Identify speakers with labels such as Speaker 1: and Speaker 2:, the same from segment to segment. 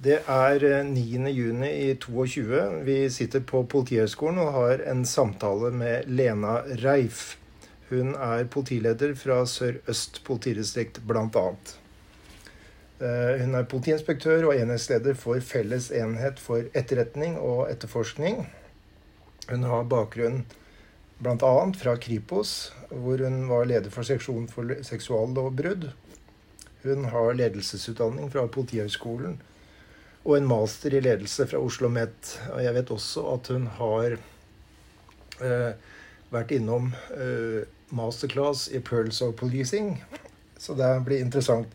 Speaker 1: Det er 9. juni i 22. Vi sitter på Politihøgskolen og har en samtale med Lena Reif. Hun er politileder fra Sør-Øst politidistrikt, bl.a. Hun er politiinspektør og enhetsleder for Felles enhet for etterretning og etterforskning. Hun har bakgrunn bl.a. fra Kripos, hvor hun var leder for seksjon for seksuallovbrudd. Hun har ledelsesutdanning fra Politihøgskolen og en master i ledelse fra Oslo OsloMet. Jeg vet også at hun har eh, vært innom eh, masterclass i Pearls of Policing, så det blir interessant.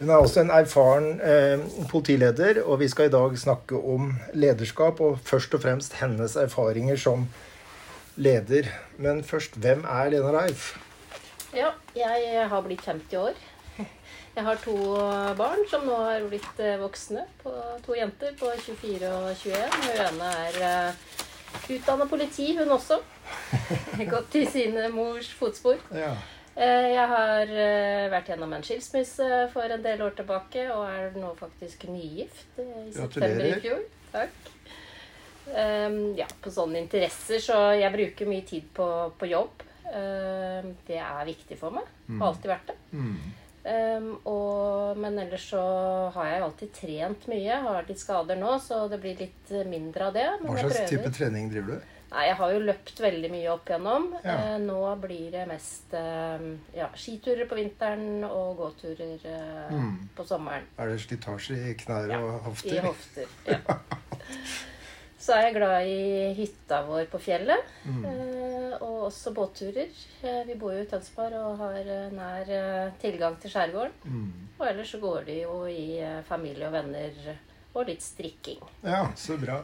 Speaker 1: Hun er også en erfaren eh, politileder, og vi skal i dag snakke om lederskap, og først og fremst hennes erfaringer som leder. Men først, hvem er Lena Reif?
Speaker 2: Ja, jeg har blitt 50 år. Jeg har to barn som nå har blitt eh, voksne. to jenter på 24 og 21. Hun ene er uh, utdanna politi, hun også. Gått i sin mors fotspor. Ja. Uh, jeg har vært gjennom en skilsmisse for en del år tilbake og er nå faktisk nygift i september i fjor. Takk. Um, ja, på sånne interesser, så jeg bruker mye tid på, på jobb. Um, det er viktig for meg. Har mm. alltid vært det. Mm. Um, og, men ellers så har jeg alltid trent mye. Har litt skader nå, så det blir litt mindre av det.
Speaker 1: Hva slags type trening driver du?
Speaker 2: Nei, Jeg har jo løpt veldig mye opp igjennom. Ja. Uh, nå blir det mest uh, ja, skiturer på vinteren og gåturer uh, mm. på sommeren.
Speaker 1: Er det slitasje i knær
Speaker 2: ja,
Speaker 1: og hofter?
Speaker 2: I hofter, ja. Så er jeg glad i hytta vår på fjellet. Mm. Eh, og også båtturer. Eh, vi bor jo i Tønsberg og har eh, nær tilgang til skjærgården. Mm. Og ellers så går det jo i familie og venner og litt strikking.
Speaker 1: Ja, så bra.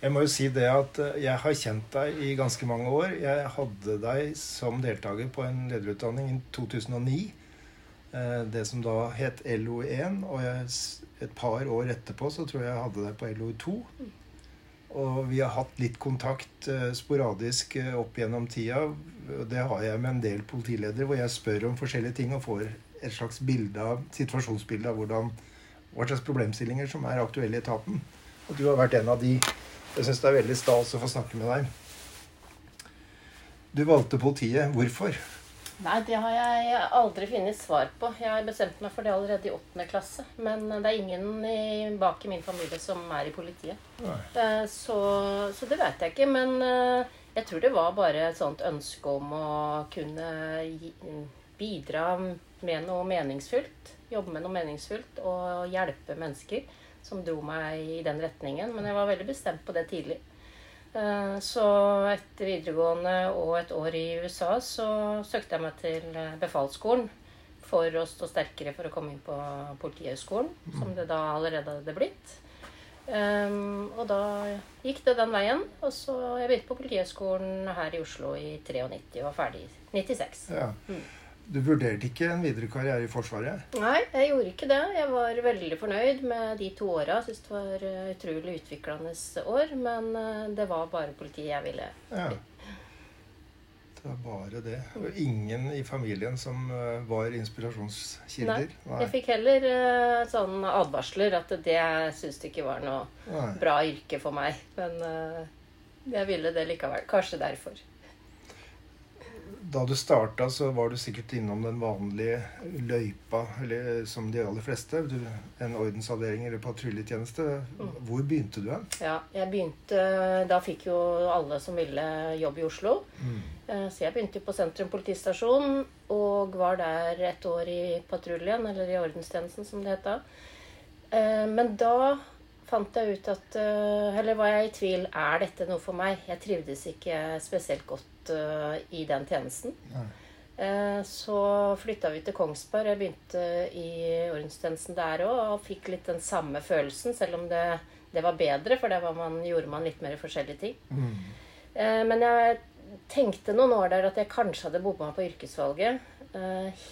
Speaker 1: Jeg må jo si det at jeg har kjent deg i ganske mange år. Jeg hadde deg som deltaker på en lederutdanning i 2009. Det som da het LO1. Og jeg, et par år etterpå så tror jeg jeg hadde deg på LO2. Og vi har hatt litt kontakt eh, sporadisk eh, opp gjennom tida. Det har jeg med en del politiledere, hvor jeg spør om forskjellige ting og får et slags bilde situasjonsbilde av hvordan, hva slags problemstillinger som er aktuelle i etaten. Og du har vært en av de. Jeg syns det er veldig stas å få snakke med deg. Du valgte politiet. Hvorfor?
Speaker 2: Nei, det har jeg aldri funnet svar på. Jeg har bestemt meg for det allerede i åttende klasse. Men det er ingen i, bak i min familie som er i politiet. Så, så, det vet jeg ikke. Men eh, jeg tror det var bare et sånt ønske om å kunne bidra med noe meningsfullt. Jobbe med noe meningsfullt og hjelpe mennesker som dro meg i den retningen. Men jeg var veldig bestemt på det tidlig. Eh, så etter videregående og et år i USA så søkte jeg meg til eh, befalsskolen for å stå sterkere for å komme inn på Politihøgskolen, som det da allerede hadde blitt. Um, og da gikk det den veien. Og så jeg begynte på Politihøgskolen her i Oslo i 93 og var ferdig i 96. Ja. Mm.
Speaker 1: Du vurderte ikke en videre karriere i Forsvaret?
Speaker 2: Nei, jeg gjorde ikke det. Jeg var veldig fornøyd med de to åra. Syns det var eh, utrolig utviklende år. Men eh, det var bare politiet jeg ville. Ja.
Speaker 1: Det var bare det. Og ingen i familien som eh, var inspirasjonskilder?
Speaker 2: Nei. Nei. Jeg fikk heller sånne advarsler at det syntes det ikke var noe Nei. bra yrke for meg. Men jeg ville det likevel. Kanskje derfor
Speaker 1: da du starta, så var du sikkert innom den vanlige løypa, eller som de aller fleste. Du, en ordensavdeling eller patruljetjeneste. Mm. Hvor begynte du hen?
Speaker 2: Ja, jeg begynte Da fikk jo alle som ville jobb i Oslo. Mm. Eh, så jeg begynte på Sentrum politistasjon og var der et år i patruljen, eller i ordenstjenesten, som det het da. Men da fant jeg ut at eh, Eller var jeg i tvil er dette noe for meg. Jeg trivdes ikke spesielt godt uh, i den tjenesten. Uh, så flytta vi til Kongsberg. Jeg begynte i ordenstjenesten der òg og fikk litt den samme følelsen, selv om det, det var bedre, for der man, gjorde man litt mer forskjellige ting. Mm. Uh, men jeg tenkte noen år der at jeg kanskje hadde bomma på yrkesvalget.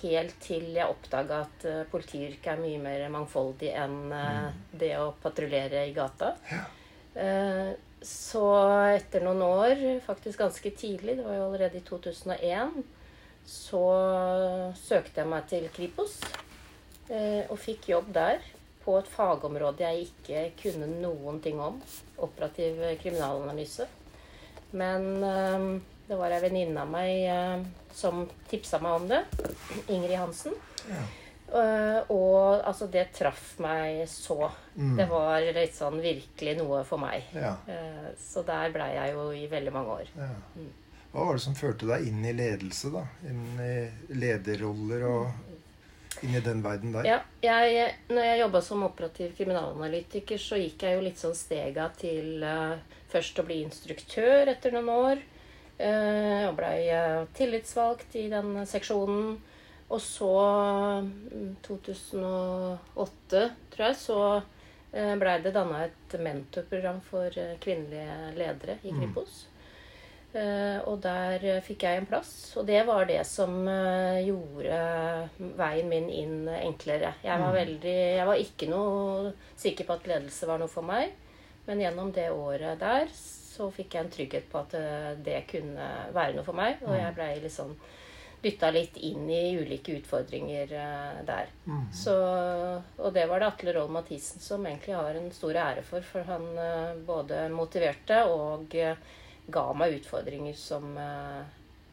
Speaker 2: helt til jeg oppdaga at politiyrket er mye mer mangfoldig enn mm. det å patruljere i gata. Ja. Så etter noen år, faktisk ganske tidlig, det var jo allerede i 2001, så søkte jeg meg til Kripos eh, og fikk jobb der. på et fagområde jeg ikke kunne noen ting om. Operativ kriminalanalyse. Men eh, det var ei venninne av meg eh, som tipsa meg om det. Ingrid Hansen.
Speaker 1: Ja.
Speaker 2: Eh, og altså, det traff meg så.
Speaker 1: Mm.
Speaker 2: Det var litt sånn virkelig noe for meg.
Speaker 1: Ja.
Speaker 2: Uh, så der blei jeg jo i veldig mange år.
Speaker 1: ja. Hva var det som førte deg inn i ledelse, da? Inn i lederroller og inn i den verden der?
Speaker 2: Ja, jeg, når jeg jobba som operativ kriminalanalytiker, så gikk jeg jo litt sånn stega til uh, først å bli instruktør etter noen år. Uh, og blei uh, tillitsvalgt i den seksjonen. Og så, mm, 2008, tror jeg, så uh, blei det danna et mentorprogram for eh, kvinnelige ledere i
Speaker 1: Mm.
Speaker 2: Kripos. Eh, og der eh, fikk jeg en plass. Og det var det som eh, gjorde veien min inn enklere. Jeg var,
Speaker 1: Mm.
Speaker 2: veldig, jeg var ikke noe sikker på at ledelse var noe for meg. Men gjennom det året der så fikk jeg en trygghet på at eh, det kunne være noe for meg. Og jeg blei liksom dytta litt inn i ulike utfordringer eh, der.
Speaker 1: Mm.
Speaker 2: Så, og det var det Atle Roll Mathisen som egentlig har en stor ære for. For han eh, både motiverte og eh, ga meg utfordringer som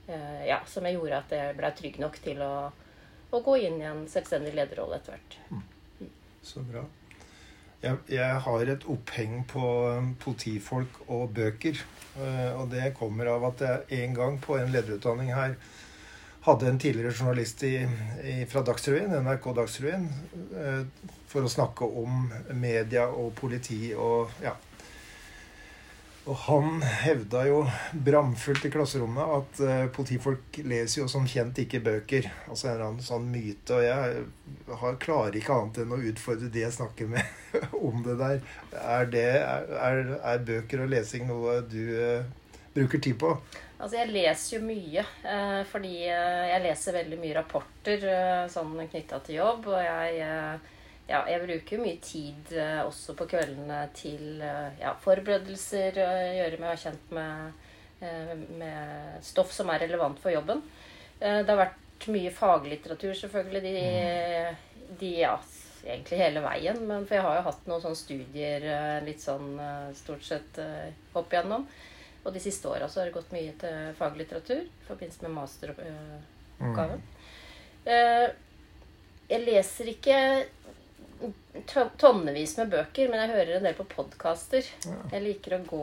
Speaker 2: Ja, som jeg gjorde at jeg ble trygg nok til å, å gå inn i en selvstendig lederrolle etter hvert.
Speaker 1: Så bra. Jeg, jeg har et oppheng på politifolk og bøker. Og det kommer av at jeg en gang på en lederutdanning her hadde en tidligere journalist i, i, fra Dagsrevyen, NRK Dagsrevyen, eh, for å snakke om media og politi og ja. Og han hevda jo bramfullt i klasserommet at eh, politifolk leser jo som kjent ikke bøker. Altså en eller annen sånn myte. Og jeg har, klarer ikke annet enn å utfordre de jeg snakker med om det der. Er, det, er, er bøker og lesing noe du eh, bruker tid på?
Speaker 2: Altså, jeg leser jo mye, eh, fordi eh, jeg leser veldig mye rapporter eh, sånn knytta til jobb. Og jeg, ja, jeg bruker mye tid også på kveldene til ja, forberedelser, gjøre meg kjent med, med stoff som er relevant for jobben. Det har vært mye faglitteratur, selvfølgelig, de, de ja, egentlig hele veien. Men for jeg har jo hatt noen sånne studier litt sånn stort sett opp igjennom. Og de siste åra har det gått mye til faglitteratur i forbindelse med masteroppgaven. Mm. Jeg leser ikke tonnevis med bøker, men jeg hører en del på podkaster.
Speaker 1: Ja.
Speaker 2: Jeg liker å gå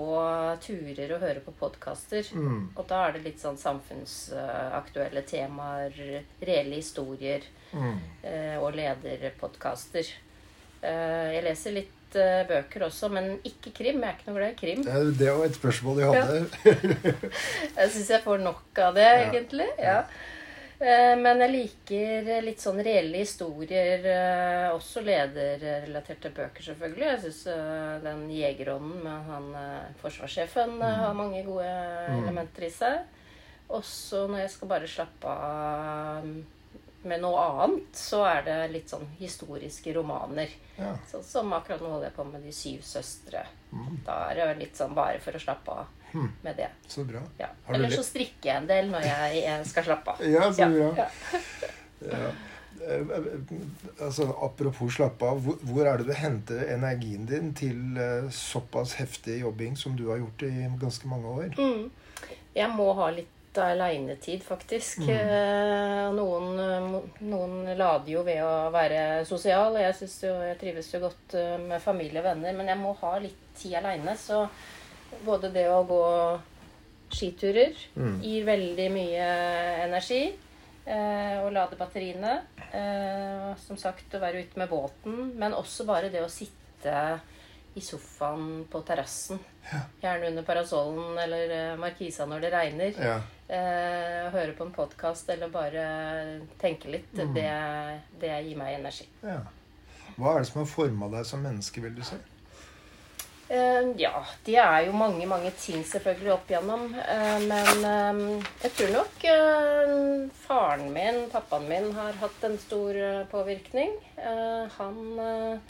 Speaker 2: turer og høre på podkaster.
Speaker 1: Mm.
Speaker 2: Og da er det litt sånn samfunnsaktuelle temaer, reelle historier
Speaker 1: Mm.
Speaker 2: eh, og lederpodkaster. Eh, Jeg leser litt eh, bøker også, men ikke krim. Jeg er ikke noe glad i krim.
Speaker 1: Det Det var et spørsmål jeg hadde.
Speaker 2: Jeg syns jeg får nok av det, egentlig. Ja. Eh, Men jeg liker litt sånn reelle historier, også lederrelaterte bøker, selvfølgelig. Jeg syns den Jegerånden med han forsvarssjefen eh, har mange gode elementer i seg. Også når jeg skal bare slappe av med noe annet, så er det litt sånn historiske romaner.
Speaker 1: Ja.
Speaker 2: Sånn som akkurat nå holder jeg på med De syv søstre.
Speaker 1: Mm.
Speaker 2: Da er det litt sånn bare for å slappe av
Speaker 1: Hmm.
Speaker 2: med det.
Speaker 1: Så bra.
Speaker 2: Ja. Eller så strikker jeg en del når jeg, jeg skal slappe av.
Speaker 1: Ja, så bra.
Speaker 2: Ja.
Speaker 1: Ja. Altså, apropos slappe av, hvor, hvor er det du henter energien din til eh, såpass heftig jobbing som du har gjort i ganske mange år?
Speaker 2: Mm. Jeg må ha litt aleinetid, faktisk.
Speaker 1: Mm.
Speaker 2: Eh, Noen, eh, noen lader jo ved å være sosial, og jeg, jo, jeg trives jo godt eh, med familie og venner, men jeg må ha litt tid aleine. Så både det å gå skiturer
Speaker 1: Mm.
Speaker 2: gir veldig mye energi. Eh, å lade batteriene. Eh, som sagt, å være ute med båten. Men også bare det å sitte i sofaen på terrassen. Gjerne under parasollen eller markisa når det regner.
Speaker 1: Ja.
Speaker 2: Eh, høre på en podkast eller bare tenke litt.
Speaker 1: Mm.
Speaker 2: Det, det gir meg energi.
Speaker 1: ja. Hva er det som har forma deg som menneske, vil du si?
Speaker 2: Eh, ja, det er jo mange, mange ting selvfølgelig opp igjennom. Eh, men eh, jeg tror nok eh, faren min, pappaen min, har hatt en stor eh, påvirkning. Eh, han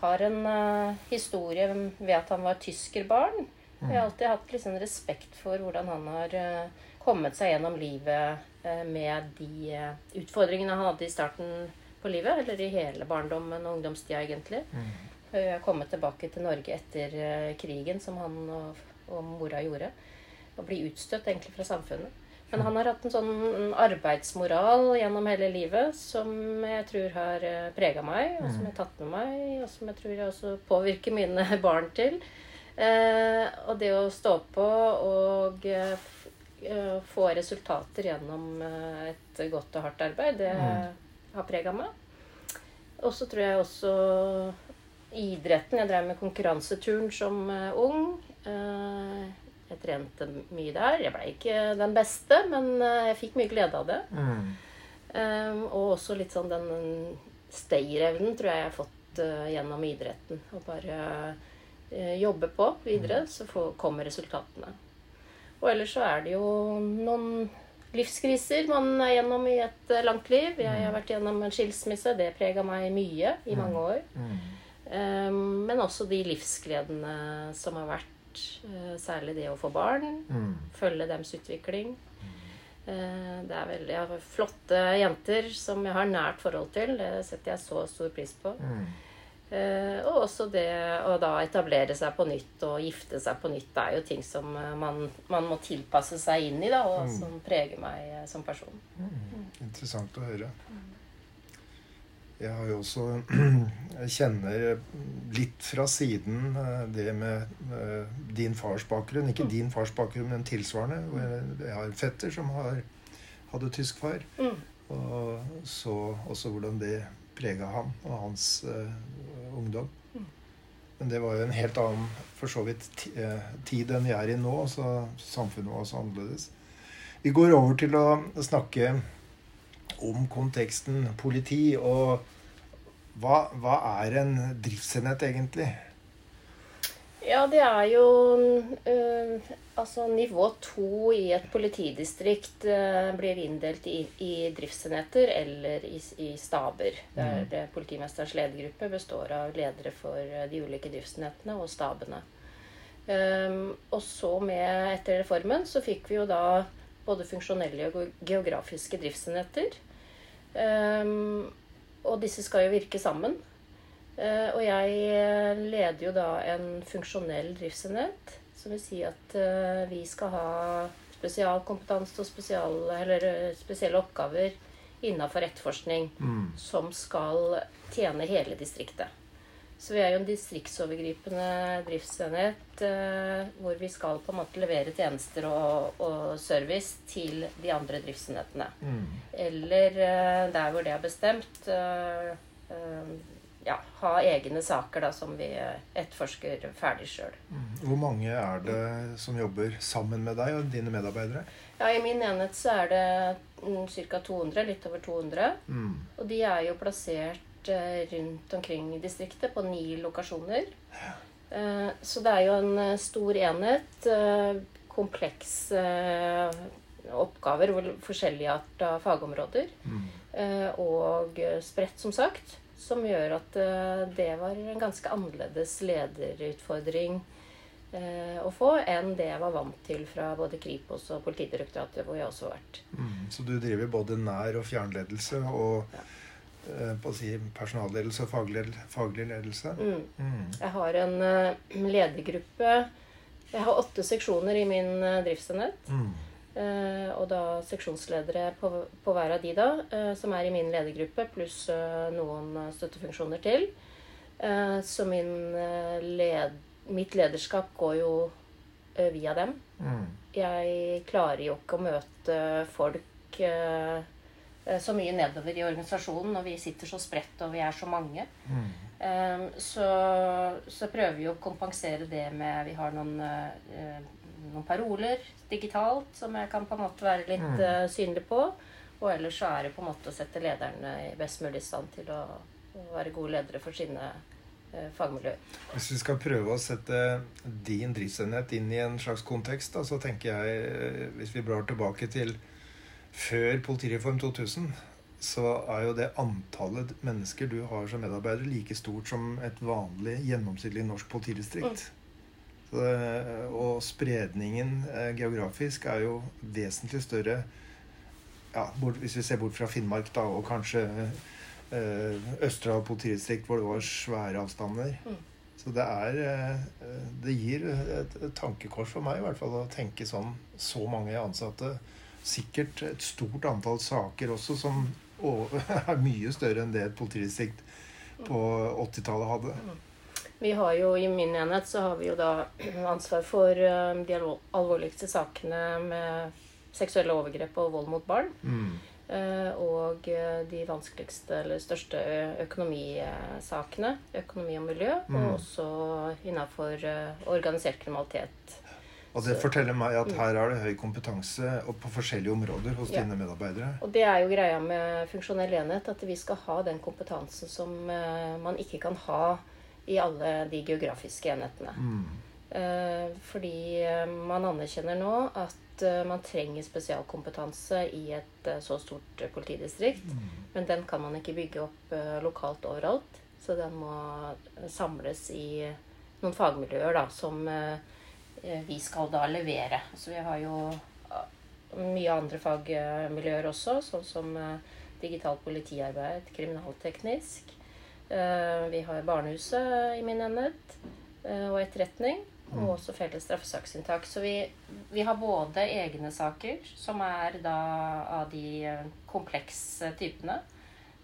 Speaker 2: har en historie ved at han var tyskerbarn. Jeg har alltid hatt liksom respekt for hvordan han har eh, kommet seg gjennom livet eh, med de eh, utfordringene han hadde i starten på livet. Eller i hele barndommen og ungdomstida, egentlig.
Speaker 1: Mm.
Speaker 2: Jeg har kommet tilbake til Norge etter eh, krigen, som han og, og mora gjorde. Og bli utstøtt egentlig fra samfunnet. Men han har hatt en sånn arbeidsmoral gjennom hele livet som jeg tror har prega meg, og som jeg har tatt med meg, og som jeg tror jeg også påvirker mine barn til. Eh, og det å stå på og eh, eh få resultater gjennom eh, et godt og hardt arbeid, det mm. har prega meg. Og så tror jeg også idretten. Jeg drev med konkurranseturn som uh, ung. Jeg trente mye der. Jeg ble ikke den beste, men jeg fikk mye glede av det. Mm. Um, og også litt sånn den stayerevnen tror jeg jeg har fått gjennom idretten. Å bare jobbe på videre, mm. så kommer resultatene. Og ellers så er det jo noen livskriser man er gjennom i et langt liv. Jeg har mm. vært gjennom en skilsmisse. Det prega meg mye i mange år. Mm. Um, men også de livsgledene som har vært, uh, særlig det å få barn. Mm. Følge deres utvikling. Uh, det er veldig flotte jenter som jeg har nært forhold til. Det setter jeg så stor pris på. Mm. Uh, og også det å da etablere seg på nytt og gifte seg på nytt. Det er jo ting som man, man må tilpasse seg inn i, da, og mm. som preger meg som person.
Speaker 1: Mm. Interessant å høre. Mm. Jeg har jo også Jeg kjenner litt fra siden eh, det med eh, din fars bakgrunn. Ikke mm. din fars bakgrunn, men tilsvarende. Jeg har en fetter som har, hadde tysk far. Mm. Og så også hvordan det prega han og hans ungdom. Men det var jo en helt annen for så vidt tid enn vi er i nå. Så samfunnet var også annerledes. Vi går over til å snakke om konteksten politi. Og hva, hva er en driftsenhet egentlig?
Speaker 2: Ja, det er jo uh, Altså nivå to i et politidistrikt uh, blir inndelt i, i driftsenheter eller i, i staber. Der mm. det politimesterens ledergruppe består av ledere for de ulike driftsenhetene og stabene. Um, og så med etter reformen så fikk vi jo da både funksjonelle og geografiske driftsenheter. Um, og disse skal jo virke sammen. Uh, og jeg eh, leder jo da en funksjonell driftsenhet. Som vil si at uh, vi skal ha spesialkompetanse og spesial, spesielle oppgaver innafor etterforskning mm. som skal tjene hele distriktet. Så vi er jo en distriktsovergripende driftsenhet eh, hvor vi skal på en måte levere tjenester og, og service til de andre driftsenhetene. Mm. Eller eh, der hvor det er bestemt eh, eh ja, ha egne saker da, som vi etterforsker ferdig sjøl.
Speaker 1: Mm. Hvor mange er det som jobber sammen med deg og dine medarbeidere?
Speaker 2: Ja, I min enhet så er det mm, ca. 200, litt over 200. Mm. Og de er jo plassert Eh, rundt omkring i distriktet på ni lokasjoner. Ja. så det er jo en eh, stor enhet. Komplekse oppgaver, forskjellige art av fagområder. Mm. Og spredt, som sagt. Som gjør at det var en ganske annerledes lederutfordring å få enn det jeg var vant til fra både Kripos og Politidirektoratet, hvor jeg også har vært.
Speaker 1: Mm, så du driver både nær- og fjernledelse? og ja Eh, på å si personalledelse og faglig, faglig ledelse. Mm.
Speaker 2: Mm. Jeg har en uh, ledergruppe Jeg har åtte seksjoner i min uh, driftsenhet. Uh, og da seksjonsledere på, på, hver av de, da, som er i min ledergruppe, pluss noen støttefunksjoner til. så min led, mitt lederskap går jo via dem. Mm. Jeg klarer jo ikke å møte folk Eh, så mye nedover i organisasjonen når vi sitter så spredt og vi er så mange. Mm. Um, så, så, prøver vi å kompensere det med Vi har noen, uh, noen paroler digitalt som jeg kan på en måte være litt mm. uh, synlig på. Og ellers så er det på en måte å sette lederne i best mulig stand til å, å være gode ledere for sine uh, fagmiljøer.
Speaker 1: Hvis vi skal prøve å sette din driftsenhet inn i en slags kontekst, da, så tenker jeg, hvis vi blar tilbake til før Politireform 2000 så er jo det antallet mennesker du har som medarbeider, like stort som et vanlig gjennomsnittlig norsk politidistrikt. Så, og spredningen eh, geografisk er jo vesentlig større ja, hvis vi ser bort fra Finnmark da, og kanskje Østerdal politidistrikt hvor det var svære avstander. Mm. Så det er Det gir et, et, tankekors for meg i hvert fall å tenke sånn så mange ansatte. Sikkert et stort antall saker også som er mye større enn det et politidistrikt på 80-tallet hadde.
Speaker 2: Vi har jo I min enhet så har vi jo da ansvar for de alvorligste sakene med seksuelle overgrep og vold mot barn. Mm. Eh, og eh, de vanskeligste eller største økonomisakene. Økonomi og miljø. Mm. Og også innafor eh, organisert kriminalitet.
Speaker 1: Og det forteller meg at mm. her er det høy kompetanse på forskjellige områder hos ja. dine medarbeidere.
Speaker 2: Og det er jo greia med funksjonell enhet, at vi skal ha den kompetansen som man ikke kan ha i alle de geografiske enhetene. Mm. Fordi man anerkjenner nå at Eh, man trenger spesialkompetanse i et eh, så stort eh, politidistrikt. Mm. Men den kan man ikke bygge opp lokalt overalt. Så den må samles i noen fagmiljøer da, som vi skal da levere. Så vi har jo mye andre fagmiljøer også, sånn som digitalt politiarbeid, kriminalteknisk. Vi har barnehuset i min enhet og etterretning. Og mm. også felles straffesaksinntak. Så vi, vi, har både egne saker, som er da av de eh, komplekse typene.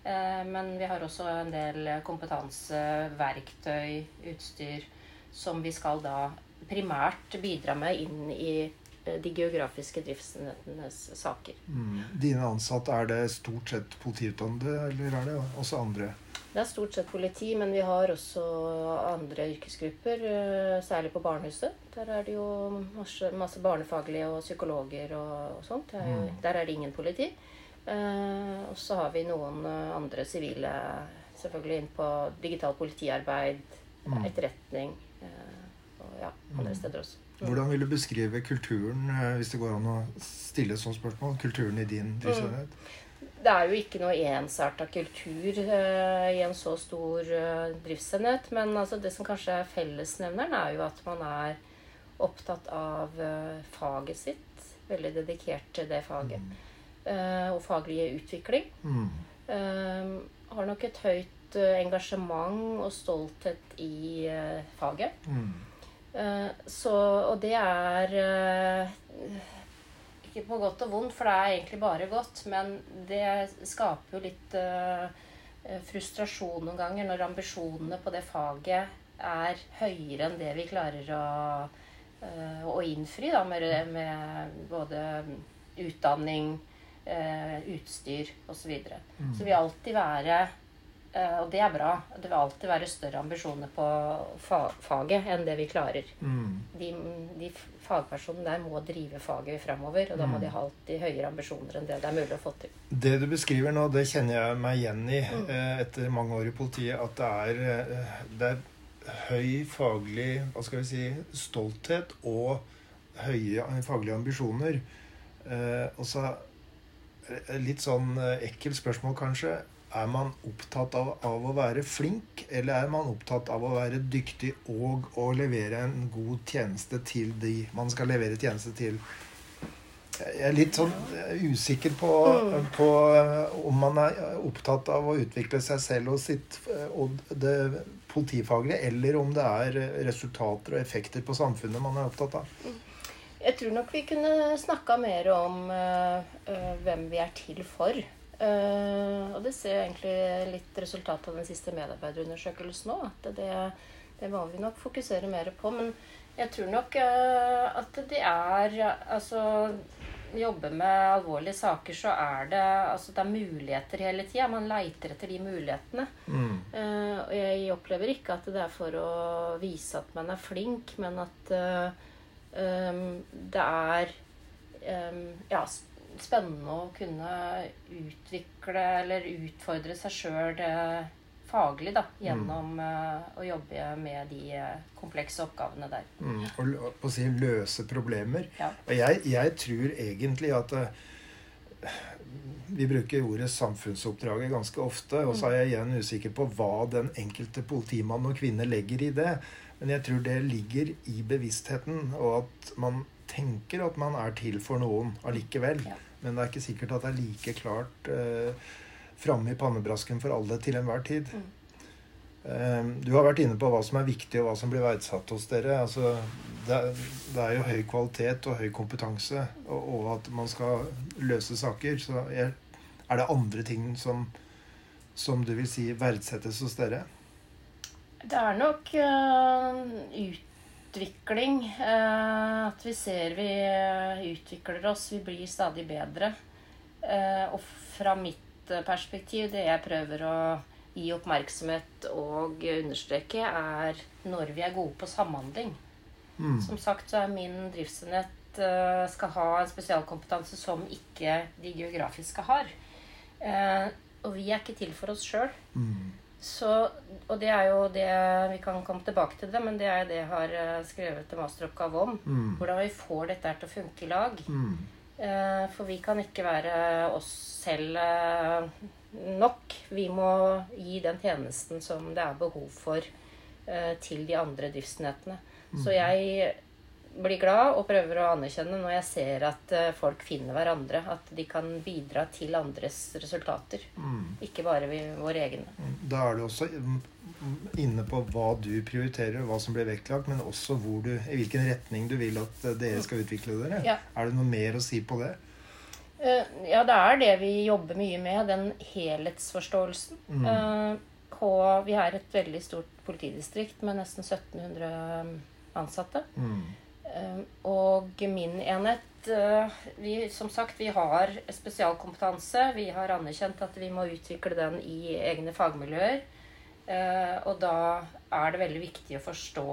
Speaker 2: Eh, men vi har også en del kompetanse, verktøy, utstyr som vi skal da primært bidra med inn i eh, de geografiske driftsenhetenes saker.
Speaker 1: Mm. Dine ansatte, er det stort sett politiutdannede, eller er det også andre?
Speaker 2: Det er stort sett politi, men vi har også andre yrkesgrupper. Eh, særlig på barnehuset. Der er det jo masse, masse barnefaglige og psykologer og, og sånt. Der, mm. der er det ingen politi. Eh, og så har vi noen eh, andre sivile selvfølgelig inn på digitalt politiarbeid, mm. etterretning eh, og ja, andre mm. steder også.
Speaker 1: Mm. Hvordan vil du beskrive kulturen, eh, hvis det går an å stille et sånt spørsmål? Kulturen i din driftsenhet?
Speaker 2: Det er jo ikke noe ensarta kultur uh, i en så stor uh, driftsenhet. Men altså, det som kanskje er fellesnevneren, er jo at man er opptatt av uh, faget sitt. Veldig dedikert til det faget. Mm. og faglig utvikling. Mm. har nok et høyt engasjement og stolthet i faget. Mm. så, og det er ikke på godt og vondt, for det er egentlig bare godt. Men det skaper jo litt uh, frustrasjon noen ganger når ambisjonene på det faget er høyere enn det vi klarer å, uh, å innfri. Da, med, med både utdanning, uh, utstyr osv. Så, videre. mm. så vil alltid være og det er bra. Det vil alltid være større ambisjoner på faget enn det vi klarer. Mm. De, de fagpersonene der må drive faget framover. Og da må de mm. ha alltid høyere ambisjoner enn det det er mulig å få til.
Speaker 1: Det du beskriver nå, det kjenner jeg meg igjen i mm. Eh, etter mange år i politiet. At det er, eh, det er, høy faglig hva skal vi si, stolthet og høye faglige ambisjoner. Eh, og så litt sånn ekkelt spørsmål, kanskje. Er man opptatt av, av, å være flink, eller er man opptatt av å være dyktig og å levere en god tjeneste til de man skal levere tjeneste til? Jeg er litt sånn usikker på, mm. på eh, om man er opptatt av å utvikle seg selv og, sitt, og det politifaglige, eller om det er resultater og effekter på samfunnet man er opptatt av. Mm.
Speaker 2: Jeg tror nok vi kunne snakka mer om uh, hvem vi er til for. Uh, og det ser egentlig litt resultatet av den siste medarbeiderundersøkelsen òg. At det, det, må vi nok fokusere mer på. Men jeg tror nok uh, at det er Altså jobbe med alvorlige saker, så er det, altså, det er muligheter hele tida. Man leiter etter de mulighetene. Mm. Uh, og jeg opplever ikke at det er for å vise at man er flink, men at um, det er um, ja, spennende å kunne utvikle eller utfordre seg sjøl eh, faglig da, gjennom mm. å jobbe med de uh, komplekse oppgavene der.
Speaker 1: Mm. Og å si løse problemer. Ja. Og jeg, jeg, tror egentlig at vi bruker ordet samfunnsoppdraget ganske ofte. Og så er jeg igjen usikker på hva den enkelte politimann og -kvinne legger i det. Men jeg tror det ligger i bevisstheten, og at man tenker at man er til for noen allikevel. Ja. Men det er ikke sikkert at det er like klart eh, framme i pannebrasken for alle til enhver tid. Mm. Du har vært inne på hva som er viktig, og hva som blir verdsatt hos dere. Altså, det, er, det, er, jo høy kvalitet og høy kompetanse, og, og at man skal løse saker. Så er, er det andre ting som, som du vil si verdsettes hos dere?
Speaker 2: Det er nok uh, utvikling. Uh, at vi ser vi utvikler oss. Vi blir stadig bedre. Uh, og fra mitt perspektiv, det jeg prøver å gi oppmerksomhet og understreke, er når vi er gode på samhandling. Mm. Som sagt så er min driftsenhet skal ha en spesialkompetanse som ikke de geografiske har. og vi er ikke til for oss sjøl. Mm. Så, og det er jo det Vi kan komme tilbake til det, men det er det jeg har eh, skrevet en masteroppgave om. Mm. Hvordan vi får dette til å funke i lag. Mm. Eh, for vi kan ikke være oss selv eh, nok. Vi må gi den tjenesten som det er behov for eh, til de andre driftsenhetene. Mm. Så jeg blir glad og prøver å anerkjenne når jeg ser at eh, folk finner hverandre. At de kan bidra til andres resultater. Mm. Ikke bare våre egne.
Speaker 1: Mm. Da er du også inne på hva du prioriterer, hva som blir vektlagt, men også du, i hvilken retning du vil at eh, dere skal utvikle dere. Ja. Er det noe mer å si på det?
Speaker 2: Eh, ja, det er det vi jobber mye med. Den helhetsforståelsen. Mm. vi har et veldig stort politidistrikt med nesten 1700 ansatte. Mm. Ehm, og min enhet eh, vi, Som sagt, vi har spesialkompetanse. Vi har anerkjent at vi må utvikle den i egne fagmiljøer. Eh, og da er det veldig viktig å forstå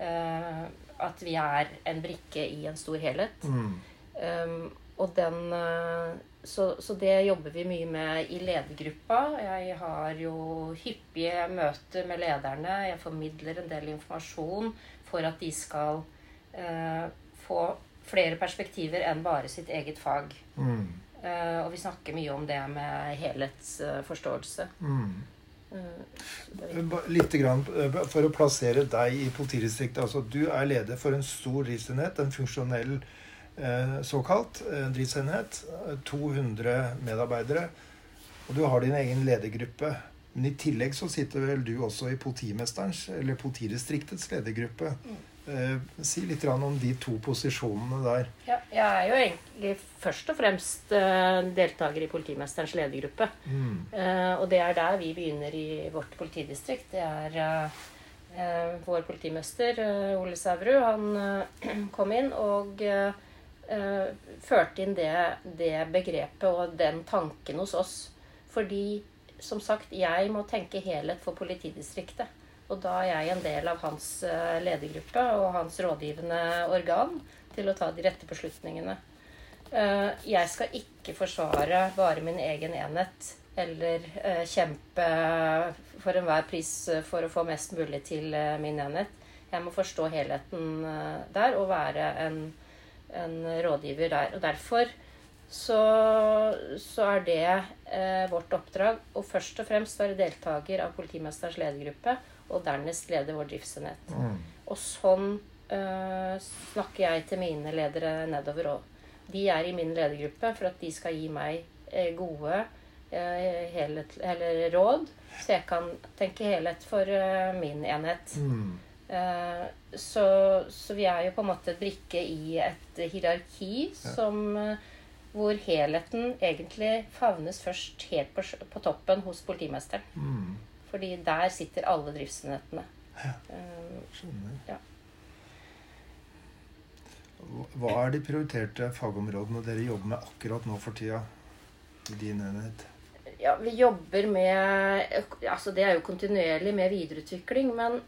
Speaker 2: eh, at vi er en brikke i en stor helhet. Mm. Og den så, så, det jobber vi mye med i ledergruppa. Jeg har jo hyppige møter med lederne. Jeg formidler en del informasjon for at de skal eh, få flere perspektiver enn bare sitt eget fag. Mm. Eh, og vi snakker mye om det med helhetsforståelse. Mm.
Speaker 1: Uh, Litt grann, eh, For å plassere deg i politidistriktet. altså Du er leder for en stor driftsenhet, en funksjonell eh, såkalt eh, driftsenhet. 200 medarbeidere. Og du har din egen ledergruppe. Men i tillegg så sitter vel du også i politimesterens, eller politidistriktets ledergruppe. Mm. Eh, si litt om de to posisjonene der.
Speaker 2: Ja, jeg er jo egentlig først og fremst eh, deltaker i politimesterens ledergruppe. Mm. Eh, og det er der vi begynner i vårt politidistrikt. Det er vår politimester Ole Sæverud. Han kom inn og førte inn det, det begrepet og den tanken hos oss. Fordi, som sagt, jeg må tenke helhet for politidistriktet. Og da er jeg en del av hans eh, ledergruppe og hans rådgivende organ til å ta de rette beslutningene. Eh, jeg skal ikke forsvare bare min egen enhet eller eh, kjempe for enhver pris for å få mest mulig til min enhet. Jeg må forstå helheten der og være en, en rådgiver der. Og derfor så, så er det eh, vårt oppdrag å først og fremst være deltaker av politimesterens ledergruppe og dernest leder vår driftsenhet. Mm. Og sånn øh, snakker jeg til mine ledere nedover òg. De er i min ledergruppe for at de skal gi meg uh, gode uh, helhet, eller råd, så jeg kan tenke helhet for min enhet. Mm. Så, så, vi er jo på en måte brikke i et hierarki ja. som hvor helheten egentlig favnes først helt på, på toppen hos politimesteren. Mm. Fordi der sitter alle driftsenhetene. Ja.
Speaker 1: Skjønner. Ja. Hva er de prioriterte fagområdene dere jobber med akkurat nå for tida i din enhet?
Speaker 2: Ja, vi jobber med Altså, det er jo kontinuerlig med videreutvikling. Men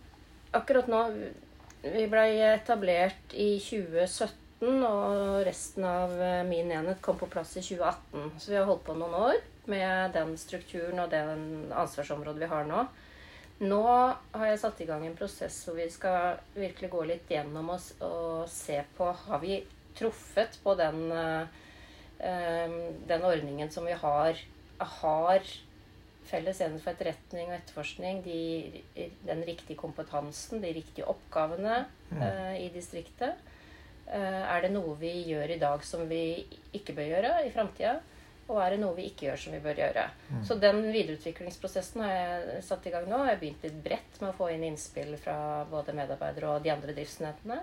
Speaker 2: akkurat nå Vi ble etablert i 2017, og resten av eh, min enhet kom på plass i 2018. Så vi har holdt på noen år med den strukturen og den ansvarsområdet vi har nå. Nå har jeg satt i gang en prosess hvor vi skal virkelig gå litt gjennom oss og se på Har vi truffet på den, uh, den ordningen som vi har? Har Felles enhet for etterretning og etterforskning de, den riktige kompetansen, de riktige oppgavene uh, i distriktet? Uh, er det noe vi gjør i dag som vi ikke bør gjøre i framtida? Og er det noe vi ikke gjør som vi bør gjøre? Så den videreutviklingsprosessen har jeg satt i gang nå. Jeg har begynt litt bredt med å få inn innspill fra både medarbeidere og de andre driftsenhetene.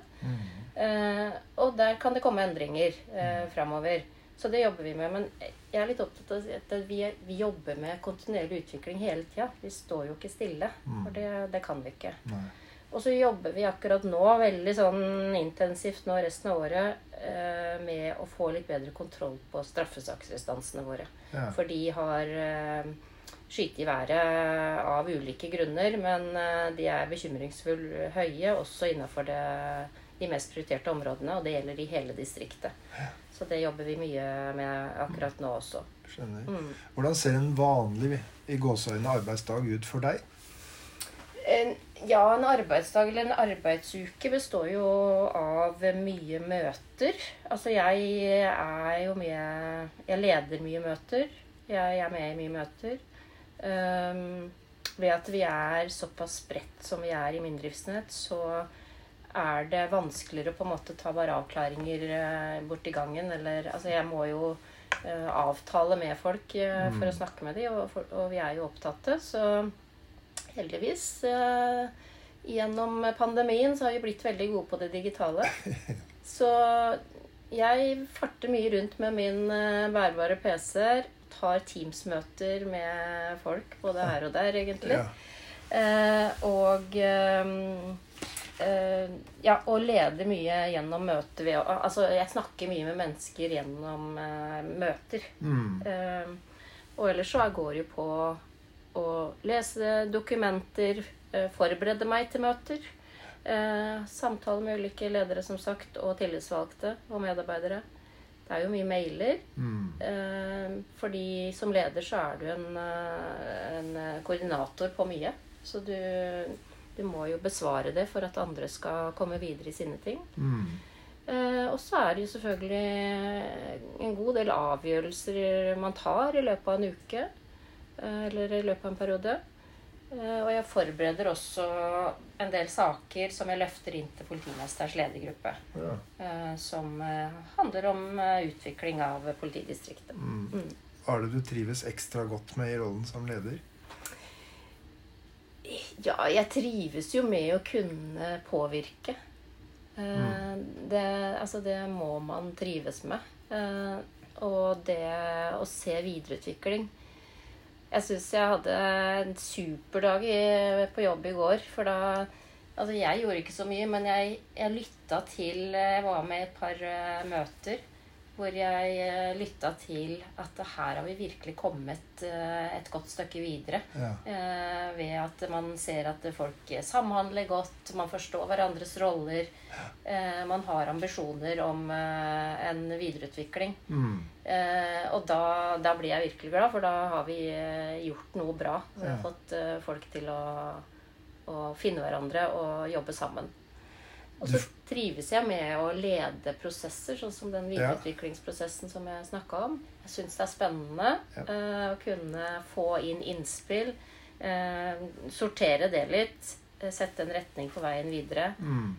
Speaker 2: Eh, og der kan det komme endringer eh, framover. Så det jobber vi med. Men jeg er litt opptatt av at vi, vi jobber med kontinuerlig utvikling hele tida. Vi står jo ikke stille. For det, det kan vi ikke.
Speaker 1: Nei.
Speaker 2: Og så jobber vi akkurat nå veldig sånn intensivt nå resten av året eh, med å få litt bedre kontroll på straffesaksrestansene våre.
Speaker 1: Ja.
Speaker 2: For de har eh, skyte i været av ulike grunner, men eh, de er bekymringsfull høye også innenfor det, de mest prioriterte områdene, og det gjelder i hele distriktet. Så det jobber vi mye med akkurat nå også.
Speaker 1: Skjønner.
Speaker 2: Mm.
Speaker 1: Hvordan ser en vanlig i gåseøynene arbeidsdag ut for deg?
Speaker 2: En, ja, en arbeidsdag eller en arbeidsuke består jo av mye møter. Altså jeg er jo med Jeg leder mye møter. Jeg er med i mye møter. Um, ved at vi er såpass spredt som vi er i min driftsnett, så er det vanskeligere å på en måte ta bare avklaringer bort borti gangen. Eller Altså, jeg må jo uh, avtale med folk uh, for å snakke med dem, og, og vi er jo opptatte. Så heldigvis eh, gjennom pandemien så har vi blitt veldig gode på det digitale. Så jeg farter mye rundt med min eh, bærbare PC-er. Tar Teams-møter med folk både her og der, egentlig.
Speaker 1: Ja.
Speaker 2: Eh, og eh, eh, ja, og leder mye gjennom møter ved Altså, jeg snakker mye med mennesker gjennom eh, møter.
Speaker 1: Mm.
Speaker 2: Eh, og ellers så går det jo på å lese dokumenter, eh, forberede meg til møter. Eh, samtale med ulike ledere, som sagt, og tillitsvalgte og medarbeidere. Det er jo mye mailer.
Speaker 1: Mm.
Speaker 2: Eh, fordi som leder så er du en, en koordinator på mye. Så du, du må jo besvare det for at andre skal komme videre i sine ting.
Speaker 1: Mm.
Speaker 2: Og så er det jo selvfølgelig en god del avgjørelser man tar i løpet av en uke. Eh, Eller i løpet av en periode. Eh, Og jeg forbereder også en del saker som jeg løfter inn til politimesterens ledergruppe.
Speaker 1: Ja.
Speaker 2: eh, Som handler om utvikling av politidistriktet.
Speaker 1: Mm.
Speaker 2: Mm.
Speaker 1: Er det du trives ekstra godt med i rollen som leder?
Speaker 2: Ja, jeg trives jo med å kunne påvirke. Mm. det, altså det må man trives med. Og det å se videreutvikling. Jeg syns jeg hadde en superdag i, på jobb i går. For da Altså, jeg gjorde ikke så mye, men jeg, jeg lytta til Jeg var med i et par uh, møter hvor jeg uh, lytta til at her har vi virkelig kommet eh, et godt stykke videre.
Speaker 1: Ja.
Speaker 2: Eh, ved at man ser at folk samhandler godt, man forstår hverandres roller. Ja. man har ambisjoner om eh, en videreutvikling.
Speaker 1: Mm.
Speaker 2: Eh, og da, da blir jeg virkelig glad, for da har vi eh, gjort noe bra. Vi har
Speaker 1: Ja.
Speaker 2: fått eh, folk til å, å finne hverandre og jobbe sammen. Og så trives jeg med å lede prosesser, sånn som den videreutviklingsprosessen som jeg snakka om. Jeg syns det er spennende
Speaker 1: Ja.
Speaker 2: uh, å kunne få inn innspill, uh, sortere det litt, uh, sette en retning for veien videre,
Speaker 1: Mm.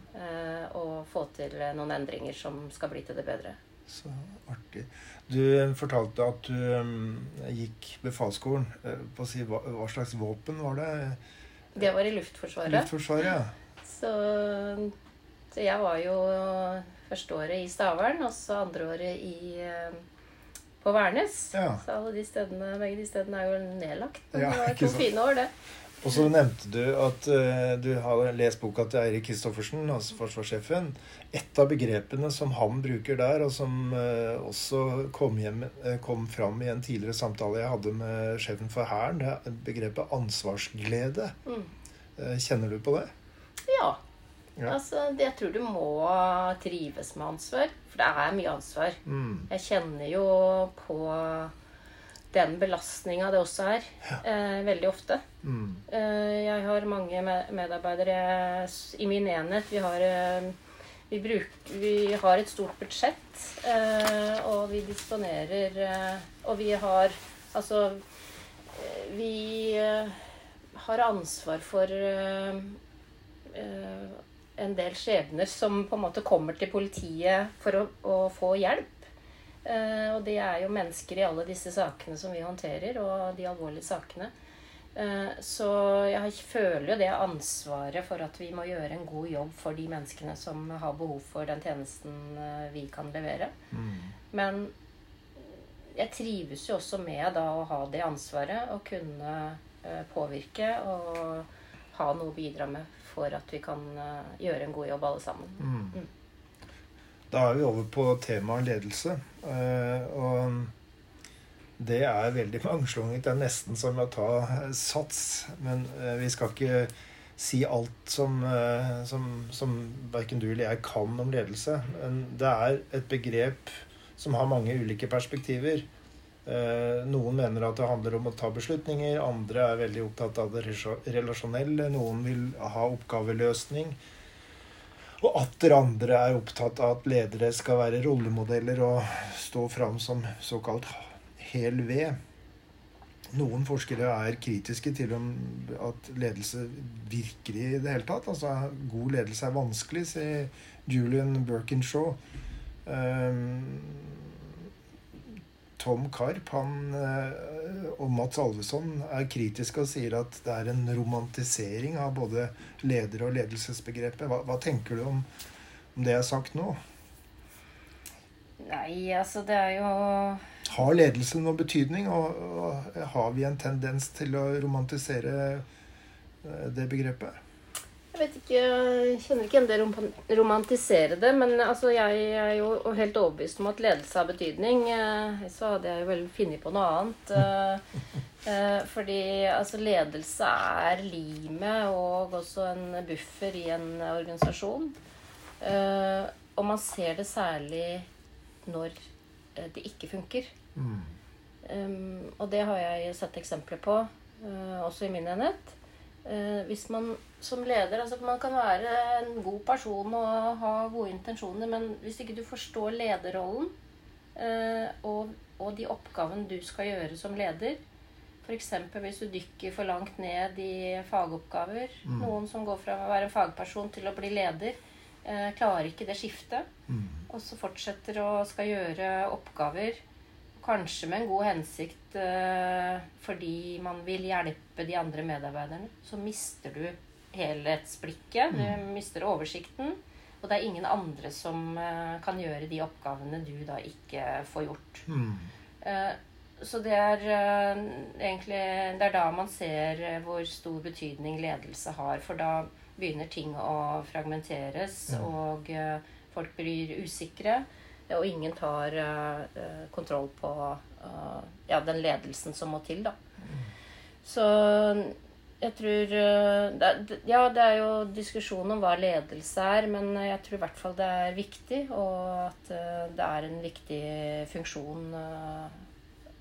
Speaker 2: og få til noen endringer som skal bli til det bedre.
Speaker 1: Så artig. Du fortalte at du um, gikk befalsskolen. På si, hva, hva slags våpen var det?
Speaker 2: Det var i Luftforsvaret.
Speaker 1: Luftforsvaret, ja.
Speaker 2: Så, så jeg var jo første året i Stavern, og så andre året i, eh, på Værnes.
Speaker 1: Ja.
Speaker 2: Så alle de stedene, begge de stedene er jo nedlagt. Men
Speaker 1: Ja,
Speaker 2: det var to
Speaker 1: sant.
Speaker 2: fine år, det.
Speaker 1: Og så nevnte du at uh, du har lest boka til Eirik Kristoffersen, altså forsvarssjefen. Et av begrepene som han bruker der, og som uh, også kom, hjem, uh, kom fram i en tidligere samtale jeg hadde med sjefen for Hæren, det er begrepet ansvarsglede.
Speaker 2: Mm.
Speaker 1: Kjenner du på det?
Speaker 2: Ja.
Speaker 1: Ja.
Speaker 2: Altså, det, jeg tror du må trives med ansvar. For det er mye ansvar.
Speaker 1: Mm.
Speaker 2: Jeg kjenner jo på den belastninga det også er, eh, veldig ofte.
Speaker 1: Mm.
Speaker 2: Eh, jeg har mange medarbeidere i min enhet. Vi har, eh, vi bruk, vi har et stort budsjett, eh, og vi disponerer eh, Og vi har altså eh, Vi har ansvar for en del skjebner som på en måte kommer til politiet for å, å få hjelp. Eh, og det er jo mennesker i alle disse sakene som vi håndterer, og de alvorlige sakene. Eh, så jeg føler jo det ansvaret for at vi må gjøre en god jobb for de menneskene som har behov for den tjenesten eh, vi kan levere.
Speaker 1: Mm.
Speaker 2: Men jeg trives jo også med da å ha det ansvaret og kunne eh, påvirke og ha noe å bidra med for at vi kan eh, gjøre en god jobb alle sammen.
Speaker 1: Mm. Da er vi over på temaet ledelse. Eh, og det er veldig mangslungent. Det er nesten som å ta eh, sats. Men vi skal ikke si alt som, som, som verken du eller jeg kan om ledelse. Men det er et begrep som har mange ulike perspektiver. Eh, Noen mener at det handler om å ta beslutninger, andre er veldig opptatt av det relasjonelle, noen vil ha oppgaveløsning. Og atter andre er opptatt av at ledere skal være rollemodeller og stå fram som såkalt hel ved. Noen forskere er kritiske til om at ledelse virker i det hele tatt. Altså, god ledelse er vanskelig, sier Julian Birkinshaw. Um, Tom Karp han, eh, og Mats Alveson er kritiske og sier at det er en romantisering av både leder- og ledelsesbegrepet. Hva, hva tenker du om, om det jeg har sagt nå?
Speaker 2: Nei, altså det er jo
Speaker 1: Har ledelse noen betydning, og, og har vi en tendens til å romantisere eh, det begrepet?
Speaker 2: Vet ikke, jeg kjenner ikke igjen det rom- romantisere det, men altså jeg er jo helt overbevist om at ledelse har betydning. Eh, Så hadde jeg jo vel funnet på noe annet. Eh, eh, Fordi altså ledelse er limet og også en buffer i en organisasjon. Og man ser det særlig når det ikke funker.
Speaker 1: Mm.
Speaker 2: Og det har jeg sett eksempler på, også i min enhet. Uh, hvis man som leder altså Man kan være en god person og ha gode intensjoner, men hvis ikke du forstår lederrollen uh, og, og de oppgavene du skal gjøre som leder F.eks. hvis du dykker for langt ned i fagoppgaver.
Speaker 1: Mm.
Speaker 2: Noen som går fra å være en fagperson til å bli leder, uh, klarer ikke det skiftet.
Speaker 1: Mm.
Speaker 2: Og så fortsetter å skal gjøre oppgaver Kanskje med en god hensikt eh, fordi man vil hjelpe de andre medarbeiderne. Så mister du helhetsblikket. Du mister oversikten. Og det er ingen andre som eh, kan gjøre de oppgavene du da ikke får gjort.
Speaker 1: Mm.
Speaker 2: Eh, så det er egentlig Det er da man ser hvor stor betydning ledelse har. For da begynner ting å fragmenteres,
Speaker 1: Ja.
Speaker 2: og folk blir usikre. Og ingen tar eh, eh, kontroll på eh, ja, den ledelsen som må til, da. Så jeg tror eh, Ja, det er jo diskusjon om hva ledelse er, men jeg tror i hvert fall det er viktig, og at eh, det er en viktig funksjon. eh,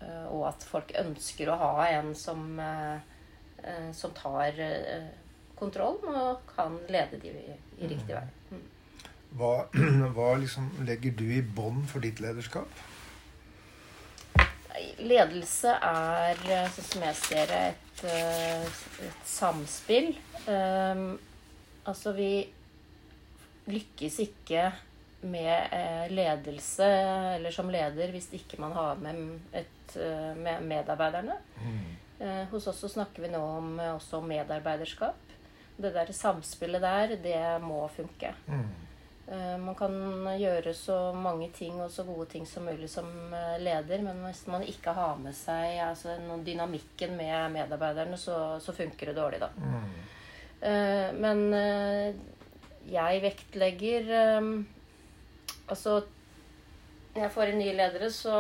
Speaker 2: eh, Og at folk ønsker å ha en som, eh, eh, som tar kontroll, og kan lede de i riktig vei.
Speaker 1: Hva, hva liksom legger du i bånd for ditt lederskap?
Speaker 2: Ledelse er, sånn som jeg ser det, et, eh, et samspill. Um, altså, vi lykkes ikke med eh, ledelse eller som leder hvis ikke man har med, et, med medarbeiderne. Mm. hos oss så snakker vi nå om, også om medarbeiderskap. Det der samspillet der, det må funke.
Speaker 1: Mm.
Speaker 2: Eh, Man kan gjøre så mange ting og så gode ting som mulig som eh, leder, men hvis man ikke har med seg altså, dynamikken med medarbeiderne, så, så funker det dårlig, da.
Speaker 1: Mm.
Speaker 2: Eh, Men jeg vektlegger Altså når jeg får inn nye ledere, så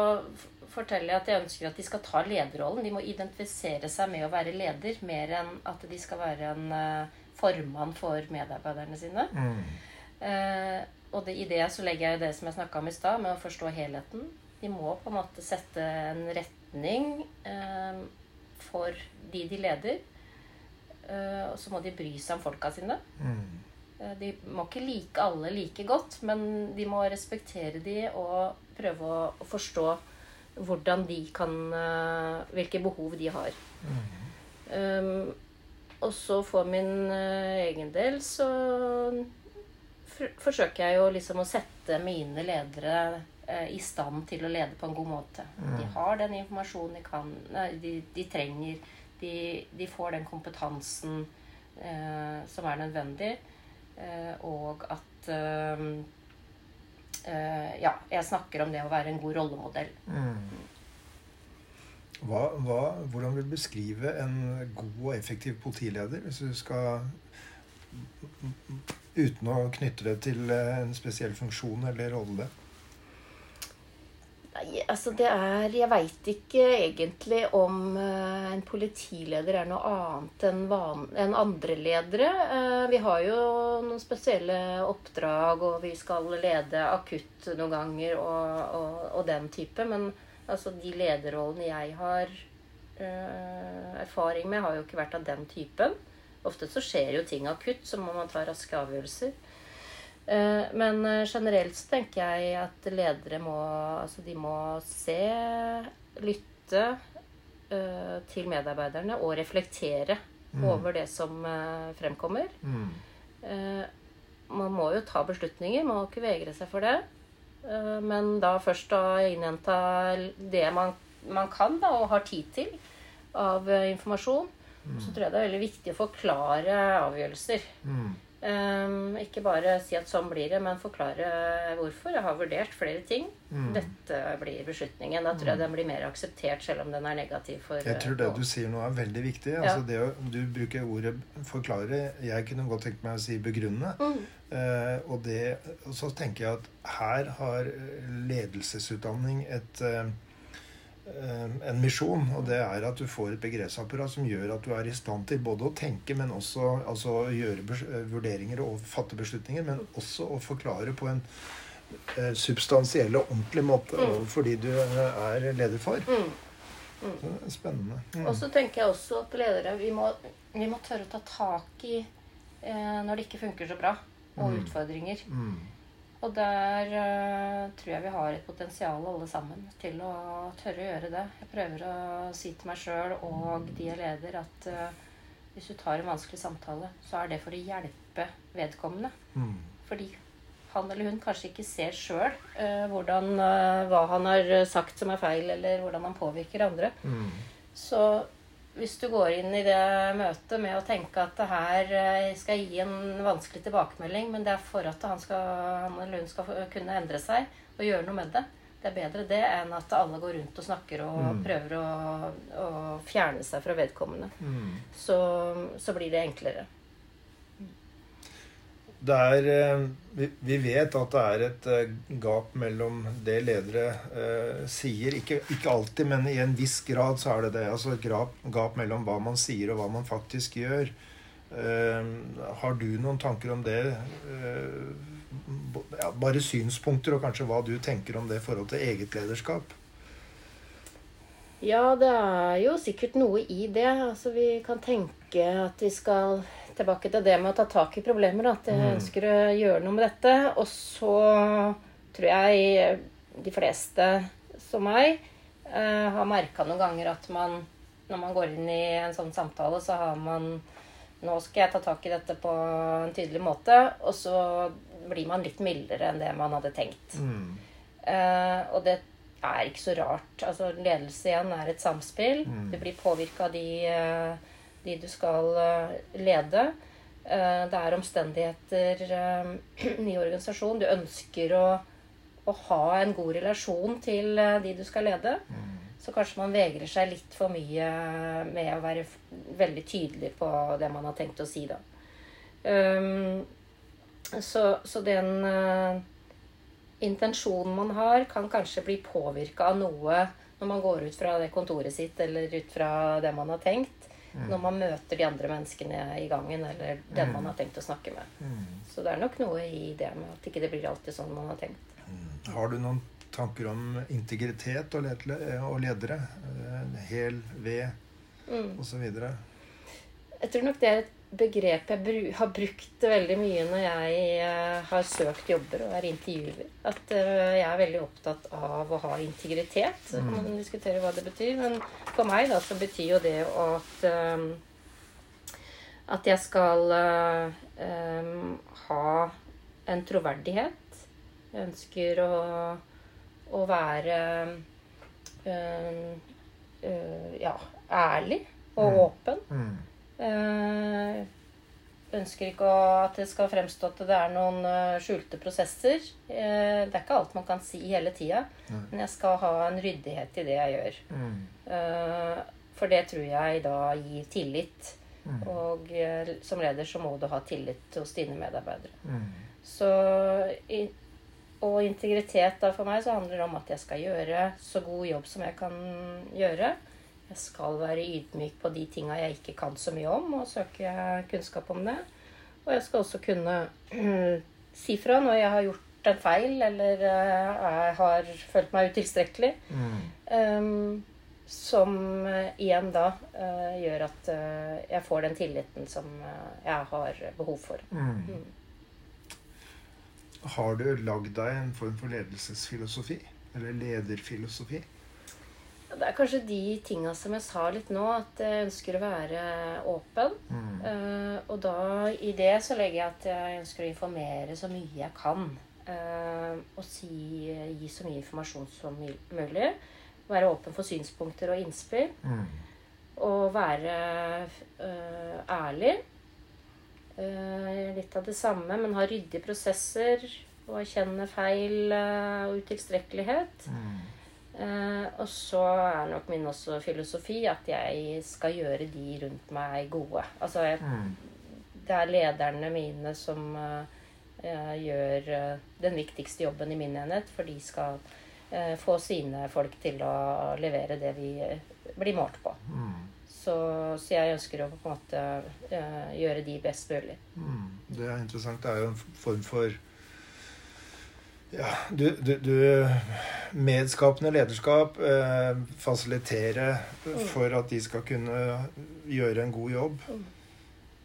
Speaker 2: forteller jeg at jeg ønsker at de skal ta lederrollen. De må identifisere seg med å være leder, mer enn at de skal være en formann for medarbeiderne sine.
Speaker 1: Mm.
Speaker 2: Eh, og det, i det så legger jeg det som jeg snakka om i stad, med å forstå helheten. De må på en måte sette en retning eh, for de de leder. Eh, og så må de bry seg om folka sine.
Speaker 1: Mm.
Speaker 2: Eh, de må ikke like alle like godt, men de må respektere de og prøve å, forstå hvordan de kan eh, Hvilke behov de har. Um, og så for min egen del så forsøker jeg jo liksom å sette mine ledere eh, i stand til å lede på en god måte. De har den informasjonen de kan, de, de trenger. De, de får den kompetansen eh, som er nødvendig. Eh, og at eh, eh, Ja, jeg snakker om det å være en god rollemodell.
Speaker 1: Hva, hva, hvordan vil du beskrive en god og effektiv politileder, hvis du skal Uten å knytte det til eh, en spesiell funksjon eller rolle?
Speaker 2: Nei, altså det er Jeg veit ikke egentlig om eh, en politileder er noe annet enn van, enn andre ledere. Eh, vi har jo noen spesielle oppdrag, og vi skal lede akutt noen ganger og, og, og den type. Men altså de lederrollene jeg har erfaring med, har jo ikke vært av den typen. Ofte så skjer jo ting akutt, så må man ta raske avgjørelser. Eh, Men eh, generelt så tenker jeg at ledere må Altså de må se, lytte eh, til medarbeiderne og reflektere over det som fremkommer. Mm. Man må jo ta beslutninger, man må ikke vegre seg for det. Men da først da innhenta det man, man kan da, og har tid til av eh, Så tror jeg det er veldig viktig å forklare avgjørelser. Um, ikke bare si at sånn blir det, men forklare hvorfor. Jeg har vurdert flere ting. Dette blir beslutningen. Da tror jeg den blir mer akseptert, selv om den er negativ for
Speaker 1: Jeg tror det du sier nå er veldig viktig.
Speaker 2: Ja.
Speaker 1: Altså det å, du bruker ordet 'forklare'. Jeg kunne godt tenkt meg å si 'begrunne'.
Speaker 2: Mm.
Speaker 1: Uh, og, det, og så tenker jeg at her har ledelsesutdanning et, eh, eh, en misjon. Og det er at du får et begrepsapparat som gjør at du er i stand til både å tenke, men også altså, gjøre eh, vurderinger og fatte beslutninger, men også å forklare på en eh, substansiell og ordentlig måte
Speaker 2: Mm.
Speaker 1: overfor de du eh, er leder for.
Speaker 2: Mm.
Speaker 1: Så det er spennende. Mm.
Speaker 2: Og så tenker jeg også at ledere vi må, vi må tørre å ta tak i eh, når det ikke funker så bra, og
Speaker 1: Mm.
Speaker 2: utfordringer. Og der uh, tror jeg vi har et potensial alle sammen til å tørre å gjøre det. Jeg prøver å si til meg sjøl og de jeg leder, at uh, hvis du tar en vanskelig samtale, så er det for å hjelpe vedkommende.
Speaker 1: Mm.
Speaker 2: Fordi han eller hun kanskje ikke ser sjøl uh, eh, hva han har sagt som er feil, eller hvordan han påvirker andre.
Speaker 1: Mm.
Speaker 2: Så hvis du går inn i det møtet med å tenke at det her eh, skal gi en vanskelig tilbakemelding, men det er for at han, skal, han eller hun skal kunne endre seg og gjøre noe med det. Det er bedre det enn at alle går rundt og snakker og
Speaker 1: Mm.
Speaker 2: prøver å, å fjerne seg fra vedkommende.
Speaker 1: Mm.
Speaker 2: Så, så blir det enklere.
Speaker 1: Det er, eh, vi, vet at det er et eh, gap mellom det ledere eh, sier. Ikke, ikke alltid, men i en viss grad så er det det. Altså et gap, gap mellom hva man sier og hva man faktisk gjør. Har du noen tanker om det? Bare synspunkter, og kanskje hva du tenker om det i forhold til eget lederskap?
Speaker 2: Ja, det er jo sikkert noe i det. Altså, vi kan tenke at vi skal tilbake til det med å ta tak i problemer. At jeg
Speaker 1: Mm.
Speaker 2: ønsker å gjøre noe med dette. Og så tror jeg de fleste som meg eh, har merka noen ganger at man når man går inn i en sånn samtale, så har man Nå skal jeg ta tak i dette på en tydelig måte. Og så blir man litt mildere enn det man hadde tenkt.
Speaker 1: Mm.
Speaker 2: Eh, og det er ikke så rart. Altså, ledelse igjen er et samspill.
Speaker 1: Mm.
Speaker 2: Du blir påvirka av de, eh, de du skal eh, lede. Eh, det er omstendigheter eh, i organisasjonen. Du ønsker å, å ha en god relasjon til eh, de du skal lede. Så kanskje man vegrer seg litt for mye med å være veldig tydelig på det man har tenkt å si, da. Um, så, så den eh, intensjonen man har, kan kanskje bli påvirka av noe når man går ut fra det kontoret sitt, eller ut fra det man har tenkt. Når man møter de andre menneskene i gangen, eller den man har tenkt å snakke med. Så det er nok noe i det med at ikke det blir alltid sånn man har tenkt.
Speaker 1: Har du noen tanker om integritet og, ledere, og ledere? Eh, Hel ved
Speaker 2: Mm.
Speaker 1: osv.?
Speaker 2: Jeg tror nok det er et begrep jeg bru har brukt veldig mye når jeg eh, har søkt jobber og er intervjuer. At eh, jeg er veldig opptatt av å ha integritet. Så kan man diskutere hva det betyr. Men for meg da så betyr jo det at eh, at jeg skal ha en troverdighet. Jeg ønsker å å være øh, øh, ja, ærlig og
Speaker 1: Mm.
Speaker 2: åpen.
Speaker 1: Mm.
Speaker 2: Eh, ønsker ikke at det skal fremstå at det er noen eh, skjulte prosesser. Eh, det er ikke alt man kan si hele tida, men jeg skal ha en ryddighet i det jeg gjør.
Speaker 1: Mm.
Speaker 2: Eh, for det tror jeg da gir tillit.
Speaker 1: Mm.
Speaker 2: Og som leder så må du ha tillit hos dine medarbeidere.
Speaker 1: Mm.
Speaker 2: Så Og integritet da for meg så handler det om at jeg skal gjøre så god jobb som jeg kan gjøre. Jeg skal være ydmyk på de tinga jeg ikke kan så mye om, og søke kunnskap om det. Og jeg skal også kunne si fra når jeg har gjort en feil, eller eh, jeg har følt meg utilstrekkelig.
Speaker 1: Mm.
Speaker 2: Um, som eh, igjen da uh, gjør at uh, jeg får den tilliten som uh, jeg har behov for.
Speaker 1: Mm.
Speaker 2: Mm.
Speaker 1: Har du lagd deg en form for ledelsesfilosofi? Eller lederfilosofi?
Speaker 2: Det er kanskje de tinga som jeg sa litt nå, at jeg ønsker å være åpen.
Speaker 1: Mm.
Speaker 2: Uh, og da i det så legger jeg at jeg ønsker å informere så mye jeg kan. Uh, og si, gi så mye informasjon som mulig. Være åpen for synspunkter og innspill.
Speaker 1: Mm.
Speaker 2: Og være uh, ærlig. Litt av det samme, men ha ryddige prosesser. Og erkjenne feil og utilstrekkelighet.
Speaker 1: Mm.
Speaker 2: Eh, og så er nok min også filosofi at jeg skal gjøre de rundt meg gode. Altså jeg,
Speaker 1: Mm.
Speaker 2: det er lederne mine som eh, eh, gjør den viktigste jobben i min enhet, for de skal få sine folk til å levere det vi blir målt på.
Speaker 1: Mm.
Speaker 2: Så, så jeg ønsker å på en måte eh, gjøre de best mulig.
Speaker 1: Mm. Det er interessant. Det er jo en form for ja, du, du, du Medskapende lederskap. Eh, fasilitere for at de skal kunne gjøre en god jobb.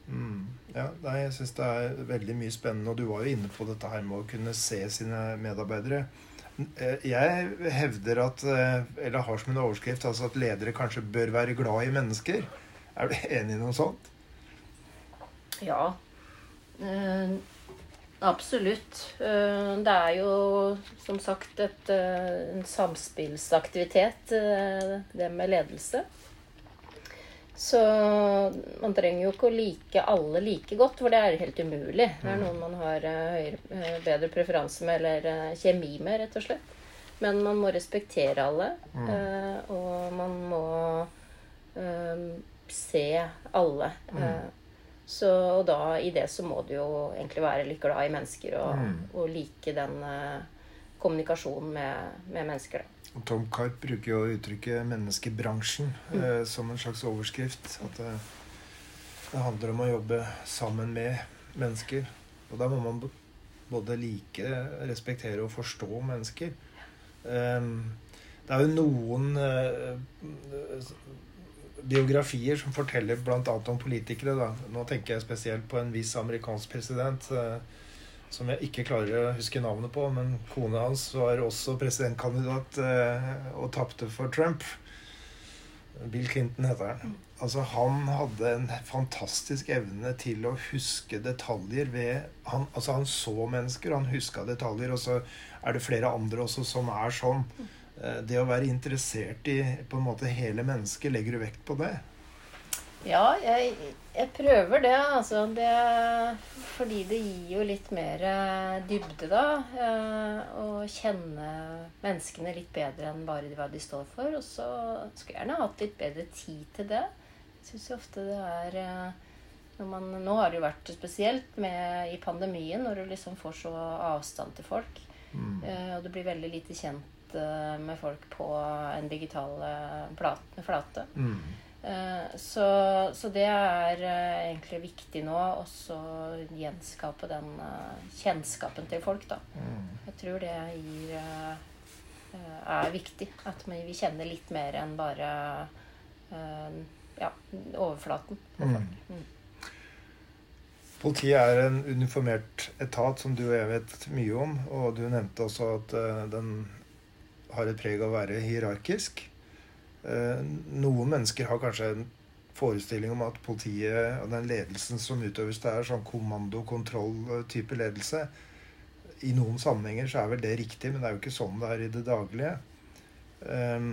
Speaker 1: Mm. Ja, nei, jeg syns det er veldig mye spennende. Og du var jo inne på dette her med å kunne se sine medarbeidere. Eh, Jeg hevder at eh, Eller har som en overskrift altså at ledere kanskje bør være glad i mennesker. Er du enig i noe sånt?
Speaker 2: Ja. Eh, absolutt. Eh, det er jo som sagt et, eh, en samspillsaktivitet, eh, det med ledelse. Så man trenger jo ikke å like alle like godt, for det er helt umulig. Det er noen man har høyere, bedre preferanse med, eller kjemi med, rett og slett. Men man må respektere alle,
Speaker 1: Mm.
Speaker 2: og man må se alle. Eh, så og da i det så må du jo egentlig være litt glad i mennesker og,
Speaker 1: Mm.
Speaker 2: og like den uh, kommunikasjonen med, med mennesker. Da.
Speaker 1: Og Tom Karp bruker jo uttrykket 'menneskebransjen' eh, som en slags overskrift. At det, det handler om å jobbe sammen med mennesker. Og da må man både like, respektere og forstå mennesker. Um, det er jo noen eh, biografier som forteller bl.a. om politikere. Da. Nå tenker jeg spesielt på en viss amerikansk president. eh, som jeg ikke klarer å huske navnet på, men kona hans var også presidentkandidat eh, og tapte for Trump. Bill Clinton heter han. Altså, han hadde en fantastisk evne til å huske detaljer ved han, Altså, han så mennesker, han huska detaljer, og så er det flere andre også som er sånn. Eh, Det å være interessert i på en måte hele mennesket, legger du vekt på det?
Speaker 2: Ja, jeg, jeg prøver det, altså. Det, fordi det gir jo litt mer eh, dybde, da. eh, Å kjenne menneskene litt bedre enn bare hva de står for. Og så skulle jeg gjerne hatt litt bedre tid til det. Jeg syns jo ofte det er når man, Nå har det jo vært spesielt med, i pandemien, når du liksom får så avstand til folk.
Speaker 1: Mm.
Speaker 2: Og du blir veldig lite kjent eh, med folk på en digital plate. flate.
Speaker 1: Mm.
Speaker 2: Eh, Så, så det er eh, egentlig viktig nå også gjenskape den eh, kjennskapen til folk, da.
Speaker 1: Mm.
Speaker 2: Jeg tror det gir eh, eh, er viktig. At vi kjenner litt mer enn bare eh, ja, overflaten på
Speaker 1: Mm.
Speaker 2: folk. Mm.
Speaker 1: Politiet er en uniformert etat som du og jeg vet mye om. Og du nevnte også at eh, den har et preg av å være hierarkisk. Eh, noen mennesker har kanskje en forestilling om at politiet og den ledelsen som utøves der, er sånn kommando-kontroll-type ledelse. I noen sammenhenger så er vel det riktig, men det er jo ikke sånn det er i det daglige. Um,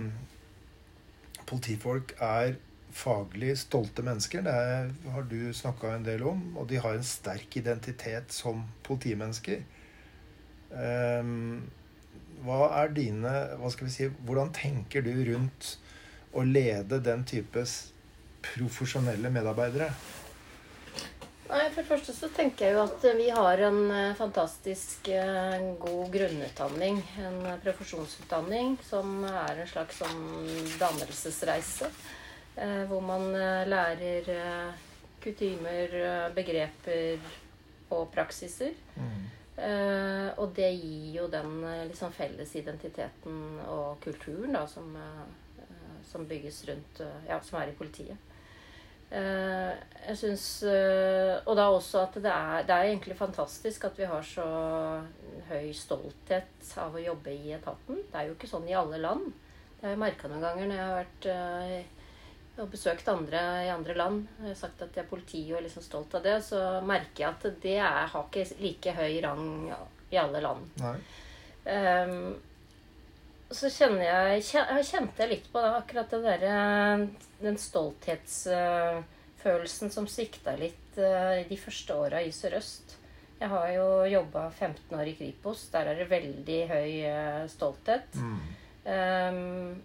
Speaker 1: politifolk er faglig stolte mennesker. Det har du snakka en del om. Og de har en sterk identitet som politimennesker. Um, hva er dine hva skal vi si, Hvordan tenker du rundt å lede den type profesjonelle medarbeidere?
Speaker 2: Nei, For det første så tenker jeg jo at vi har en eh, fantastisk eh, god grunnutdanning. En profesjonsutdanning som er en slags sånn dannelsesreise. Eh, hvor man lærer kutymer, begreper og praksiser. Mm. Og det gir jo den liksom felles identiteten og kulturen da, som, som bygges rundt Ja, som er i politiet. Eh, jeg syns eh, Og da også at det er, det er egentlig fantastisk at vi har så høy stolthet av å jobbe i etaten. Det er jo ikke sånn i alle land. Det har jeg merka noen ganger når jeg har vært eh, og besøkt andre i andre land. Jeg har sagt at jeg er politi og er liksom stolt av det. Så merker jeg at det er, har ikke like høy rang i alle land. Um, så kjenner jeg Jeg kjente litt på det, akkurat det der, Den stolthetsfølelsen som svikta litt i de første åra i Sør-Øst. Jeg har jo jobba 15 år i Kripos. Der er det veldig høy uh, stolthet. Mm. Um,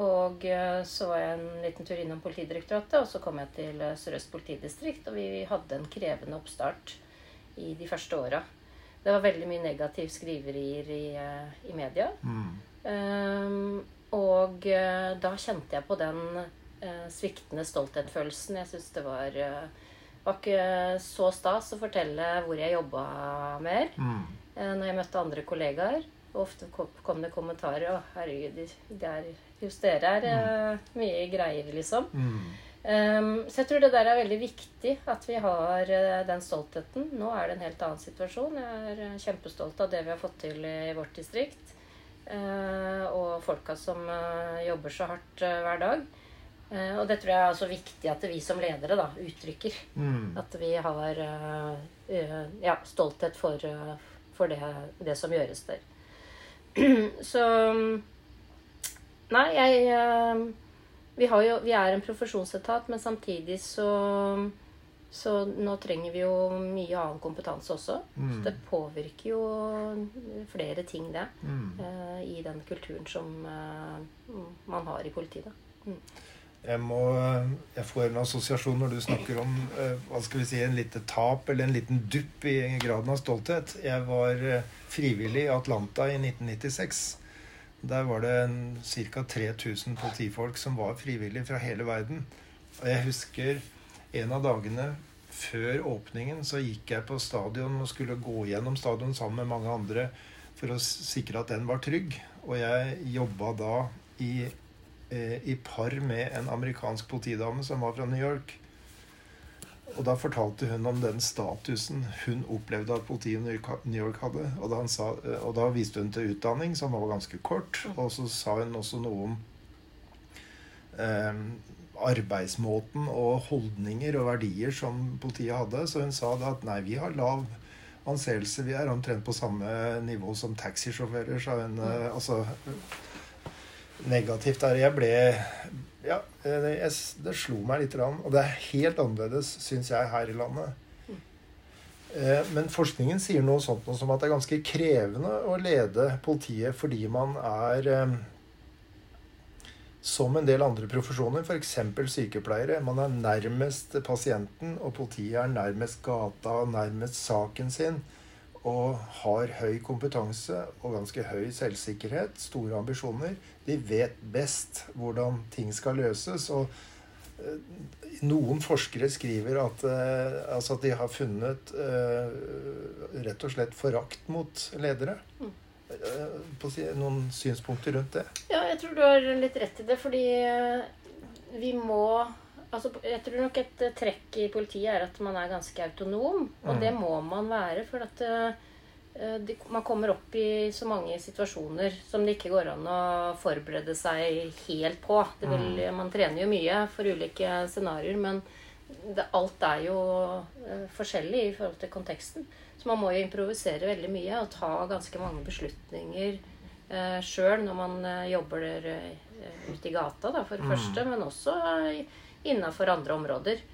Speaker 2: og uh, så var jeg en liten tur innom Politidirektoratet, og så kom jeg til Sør-Øst politidistrikt. Og vi hadde en krevende oppstart i de første åra. Det var veldig mye negativ skriverier i, i media. Mm. Um, og uh, da kjente jeg på den uh, sviktende stolthetsfølelsen. Jeg syns det var, uh, var ikke så stas å fortelle hvor jeg jobba mer. Mm. når jeg møtte andre kollegaer. Og ofte kom det kommentarer 'Å, herregud, det er, hos dere er mm. mye greier', liksom. Mm. Um, så jeg tror det der er veldig viktig at vi har den stoltheten. Nå er det en helt annen situasjon. Jeg er kjempestolt av det vi har fått til i vårt distrikt. Uh, og folka som uh, jobber så hardt uh, hver dag. Og det tror jeg er altså viktig at vi som ledere da, uttrykker. Mm. At vi har ja, stolthet for, for det, det, som gjøres der. Så Nei, jeg vi, jo, vi, er en profesjonsetat, men samtidig så så nå trenger vi jo mye annen kompetanse også. Mm. Så det påvirker jo flere ting, det, mm. uh, i den kulturen som uh, man har i politiet. Mm.
Speaker 1: Jeg, må, jeg, får en assosiasjon når du snakker om uh, hva skal vi si, en lite tap eller en liten dupp i graden av stolthet. Jeg var frivillig i Atlanta i 1996. Der var det ca. 3000 politifolk som var frivillige fra hele verden. Og jeg husker en av dagene før åpningen så gikk jeg på stadion og skulle gå gjennom stadion sammen med mange andre for å sikre at den var trygg. Og jeg jobba da i, eh, i par med en amerikansk politidame som var fra New York. Og da fortalte hun om den statusen hun opplevde at politiet i New York hadde. Og da, sa, eh, og da, viste hun til utdanning, som var ganske kort. Og så sa hun også noe om eh, arbeidsmåten og holdninger og verdier som politiet hadde. Så hun sa at nei, vi har lav anseelse. Vi er omtrent på samme nivå som taxisjåfører, sa hun. Eh, Altså negativt der. Jeg ble Ja, det, det slo meg litt. Og det er helt annerledes, syns jeg, her i landet. Eh, men forskningen sier noe sånt noe som at det er ganske krevende å lede politiet fordi man er eh, som en del andre profesjoner, f.eks. sykepleiere. Man er nærmest pasienten, og politiet er nærmest gata og nærmest saken sin. Og har høy kompetanse og ganske høy selvsikkerhet, store ambisjoner. De vet best hvordan ting skal løses. og eh, noen forskere skriver at, uh, altså at de har funnet uh, rett og slett forakt mot ledere. Mm. Eh, noen synspunkter rundt det?
Speaker 2: Ja, jeg tror du har litt rett i det. Fordi eh, vi må altså, Jeg tror nok et eh, trekk i politiet er at man er ganske autonom. Og mm. det må man være. For at de, man kommer opp i så mange situasjoner som det ikke går an å forberede seg helt på. Vil, mm. Man trener jo mye for ulike scenarioer, men det, alt er jo forskjellig i forhold til konteksten. Så man må jo improvisere veldig mye og ta ganske mange beslutninger uh, sjøl når man uh, jobber der, ute i gata, da, for det
Speaker 1: Mm.
Speaker 2: første, men også innafor andre områder.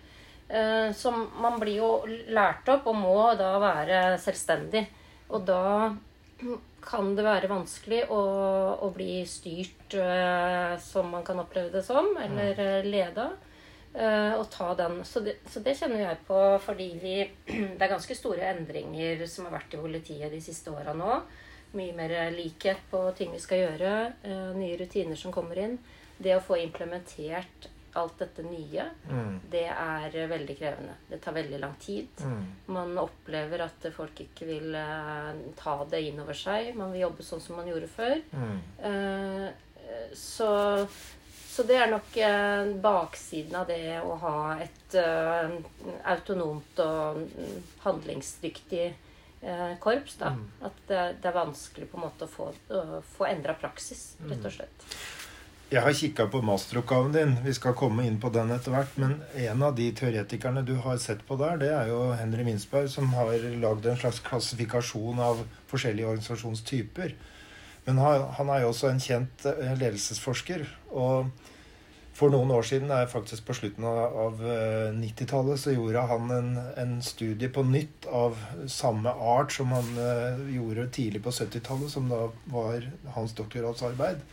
Speaker 2: Eh, så man blir jo lært opp og må da være selvstendig. Og da kan det være vanskelig å, å bli styrt eh, som man kan oppleve det som, eller eh, leda. og ta den. Så det, så det kjenner jeg på fordi vi, det er ganske store endringer som har vært i politiet de siste åra nå. Mye mer likhet på ting vi skal gjøre. nye rutiner som kommer inn. Det å få implementert alt dette nye,
Speaker 1: Mm.
Speaker 2: det er eh, veldig krevende. Det tar veldig lang tid.
Speaker 1: Mm.
Speaker 2: Man opplever at folk ikke vil eh, ta det inn over seg. Man vil jobbe sånn som man gjorde før.
Speaker 1: Mm.
Speaker 2: Eh, så, så det er nok baksiden av det å ha et autonomt og mm, handlingsdyktig korps. Da.
Speaker 1: Mm.
Speaker 2: At det, det er vanskelig på en måte å få, å få endra praksis, rett og slett.
Speaker 1: Jeg har kikka på masteroppgaven din. Vi skal komme inn på den etter hvert. Men en av de teoretikerne du har sett på der, det er jo Henry Minsberg, som har lagd en slags klassifikasjon av forskjellige organisasjonstyper. Men han er jo også en kjent eh, ledelsesforsker. Og for noen år siden, faktisk på slutten av, av eh, 90-tallet, så gjorde han en, en studie på nytt av samme art som han eh, gjorde tidlig på 70-tallet, som da var hans doktorgradsarbeid.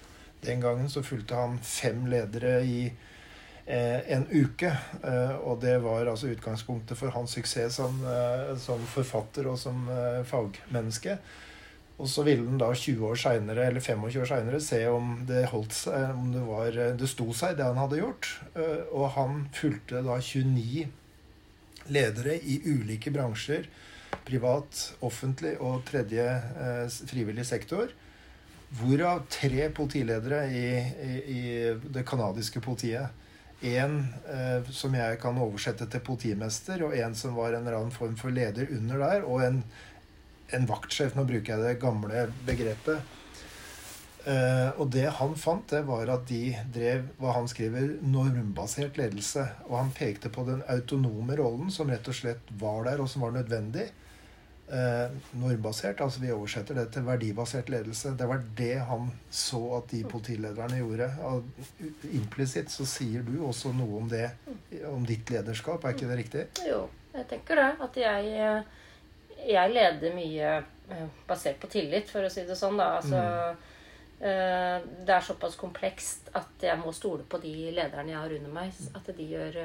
Speaker 1: Den gangen så fulgte han fem ledere i eh, en uke. Eh, og det var altså utgangspunktet for hans suksess som, eh, som forfatter og som eh, fagmenneske. Og så ville han da 20 år senere, eller 25 år seinere se om det holdt seg, om det, var, det sto seg, det han hadde gjort. Eh, og han fulgte da 29 ledere i ulike bransjer. Privat, offentlig og tredje eh, frivillig sektor. Hvorav tre politiledere i, i, i det canadiske politiet. En eh, som jeg kan oversette til politimester, og en som var en eller annen form for leder under der. Og en, en vaktsjef. Nå bruker jeg det gamle begrepet. Eh, og det han fant, det var at de drev hva han skriver normbasert ledelse. Og han pekte på den autonome rollen som rett og slett var der, og som var nødvendig. Eh, normbasert, altså vi oversetter det til verdibasert ledelse. Det var det han så at de politilederne gjorde. Implisitt så sier du også noe om det, om ditt lederskap, er ikke det riktig?
Speaker 2: Jo, jeg tenker det. At jeg, eh, jeg leder mye eh, basert på tillit, for å si det sånn. da. Altså, mm. det er såpass komplekst at jeg må stole på de lederne jeg har under meg. At de gjør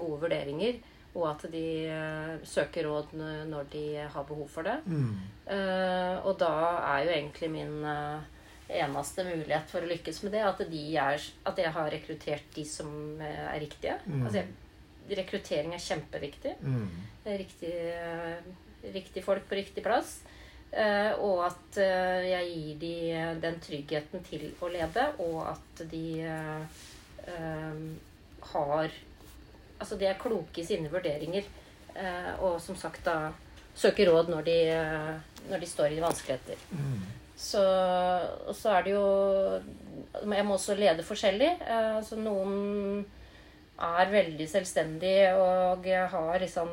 Speaker 2: gode vurderinger, og at de eh, søker råd når de har behov for det.
Speaker 1: Mm.
Speaker 2: Uh, og da er jo egentlig min uh, eneste mulighet for å lykkes med det, at, de er, at jeg har rekruttert de som er riktige.
Speaker 1: Mm.
Speaker 2: Altså, rekruttering er kjempeviktig.
Speaker 1: Mm.
Speaker 2: Riktig, riktig folk på riktig plass. Og at jeg gir de den tryggheten til å lede, og at de har Altså de er kloke i sine vurderinger. eh, og som sagt da søker råd når de, eh, når de står i vanskeligheter.
Speaker 1: Mm.
Speaker 2: Så, og så er det jo Jeg må også lede forskjellig. Eh, altså noen er veldig selvstendig og har liksom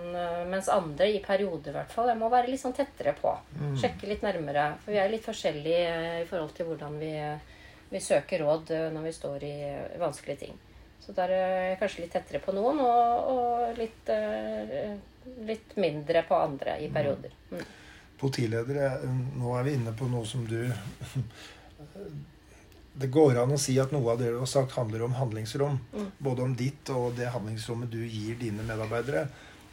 Speaker 2: Mens andre, i perioder i hvert fall, jeg må være litt sånn tettere på.
Speaker 1: Mm.
Speaker 2: Sjekke litt nærmere. For vi er litt forskjellige i forhold til hvordan vi, vi søker råd når vi står i vanskelige ting. Så da er det kanskje litt tettere på noen, og, og litt, eh, litt mindre på andre i perioder. Mm.
Speaker 1: Politiledere, nå er vi inne på noe som du Det går an å si at noe av det du har sagt, handler om handlingsrom.
Speaker 2: Mm.
Speaker 1: Både om ditt og det handlingsrommet du gir dine medarbeidere.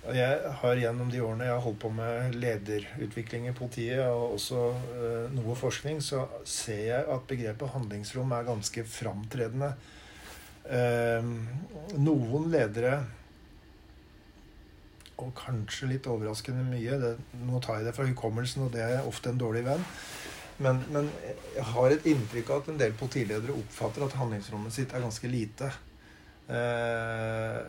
Speaker 1: Og jeg har gjennom de årene jeg har holdt på med lederutvikling i politiet, og også uh, noe forskning, så ser jeg at begrepet handlingsrom er ganske framtredende. Eh, noen ledere og kanskje litt overraskende mye. Det, nå tar jeg det fra hukommelsen, og det er ofte en dårlig venn. Men, men jeg har et inntrykk av at en del politiledere oppfatter at handlingsrommet sitt er ganske lite. Eh,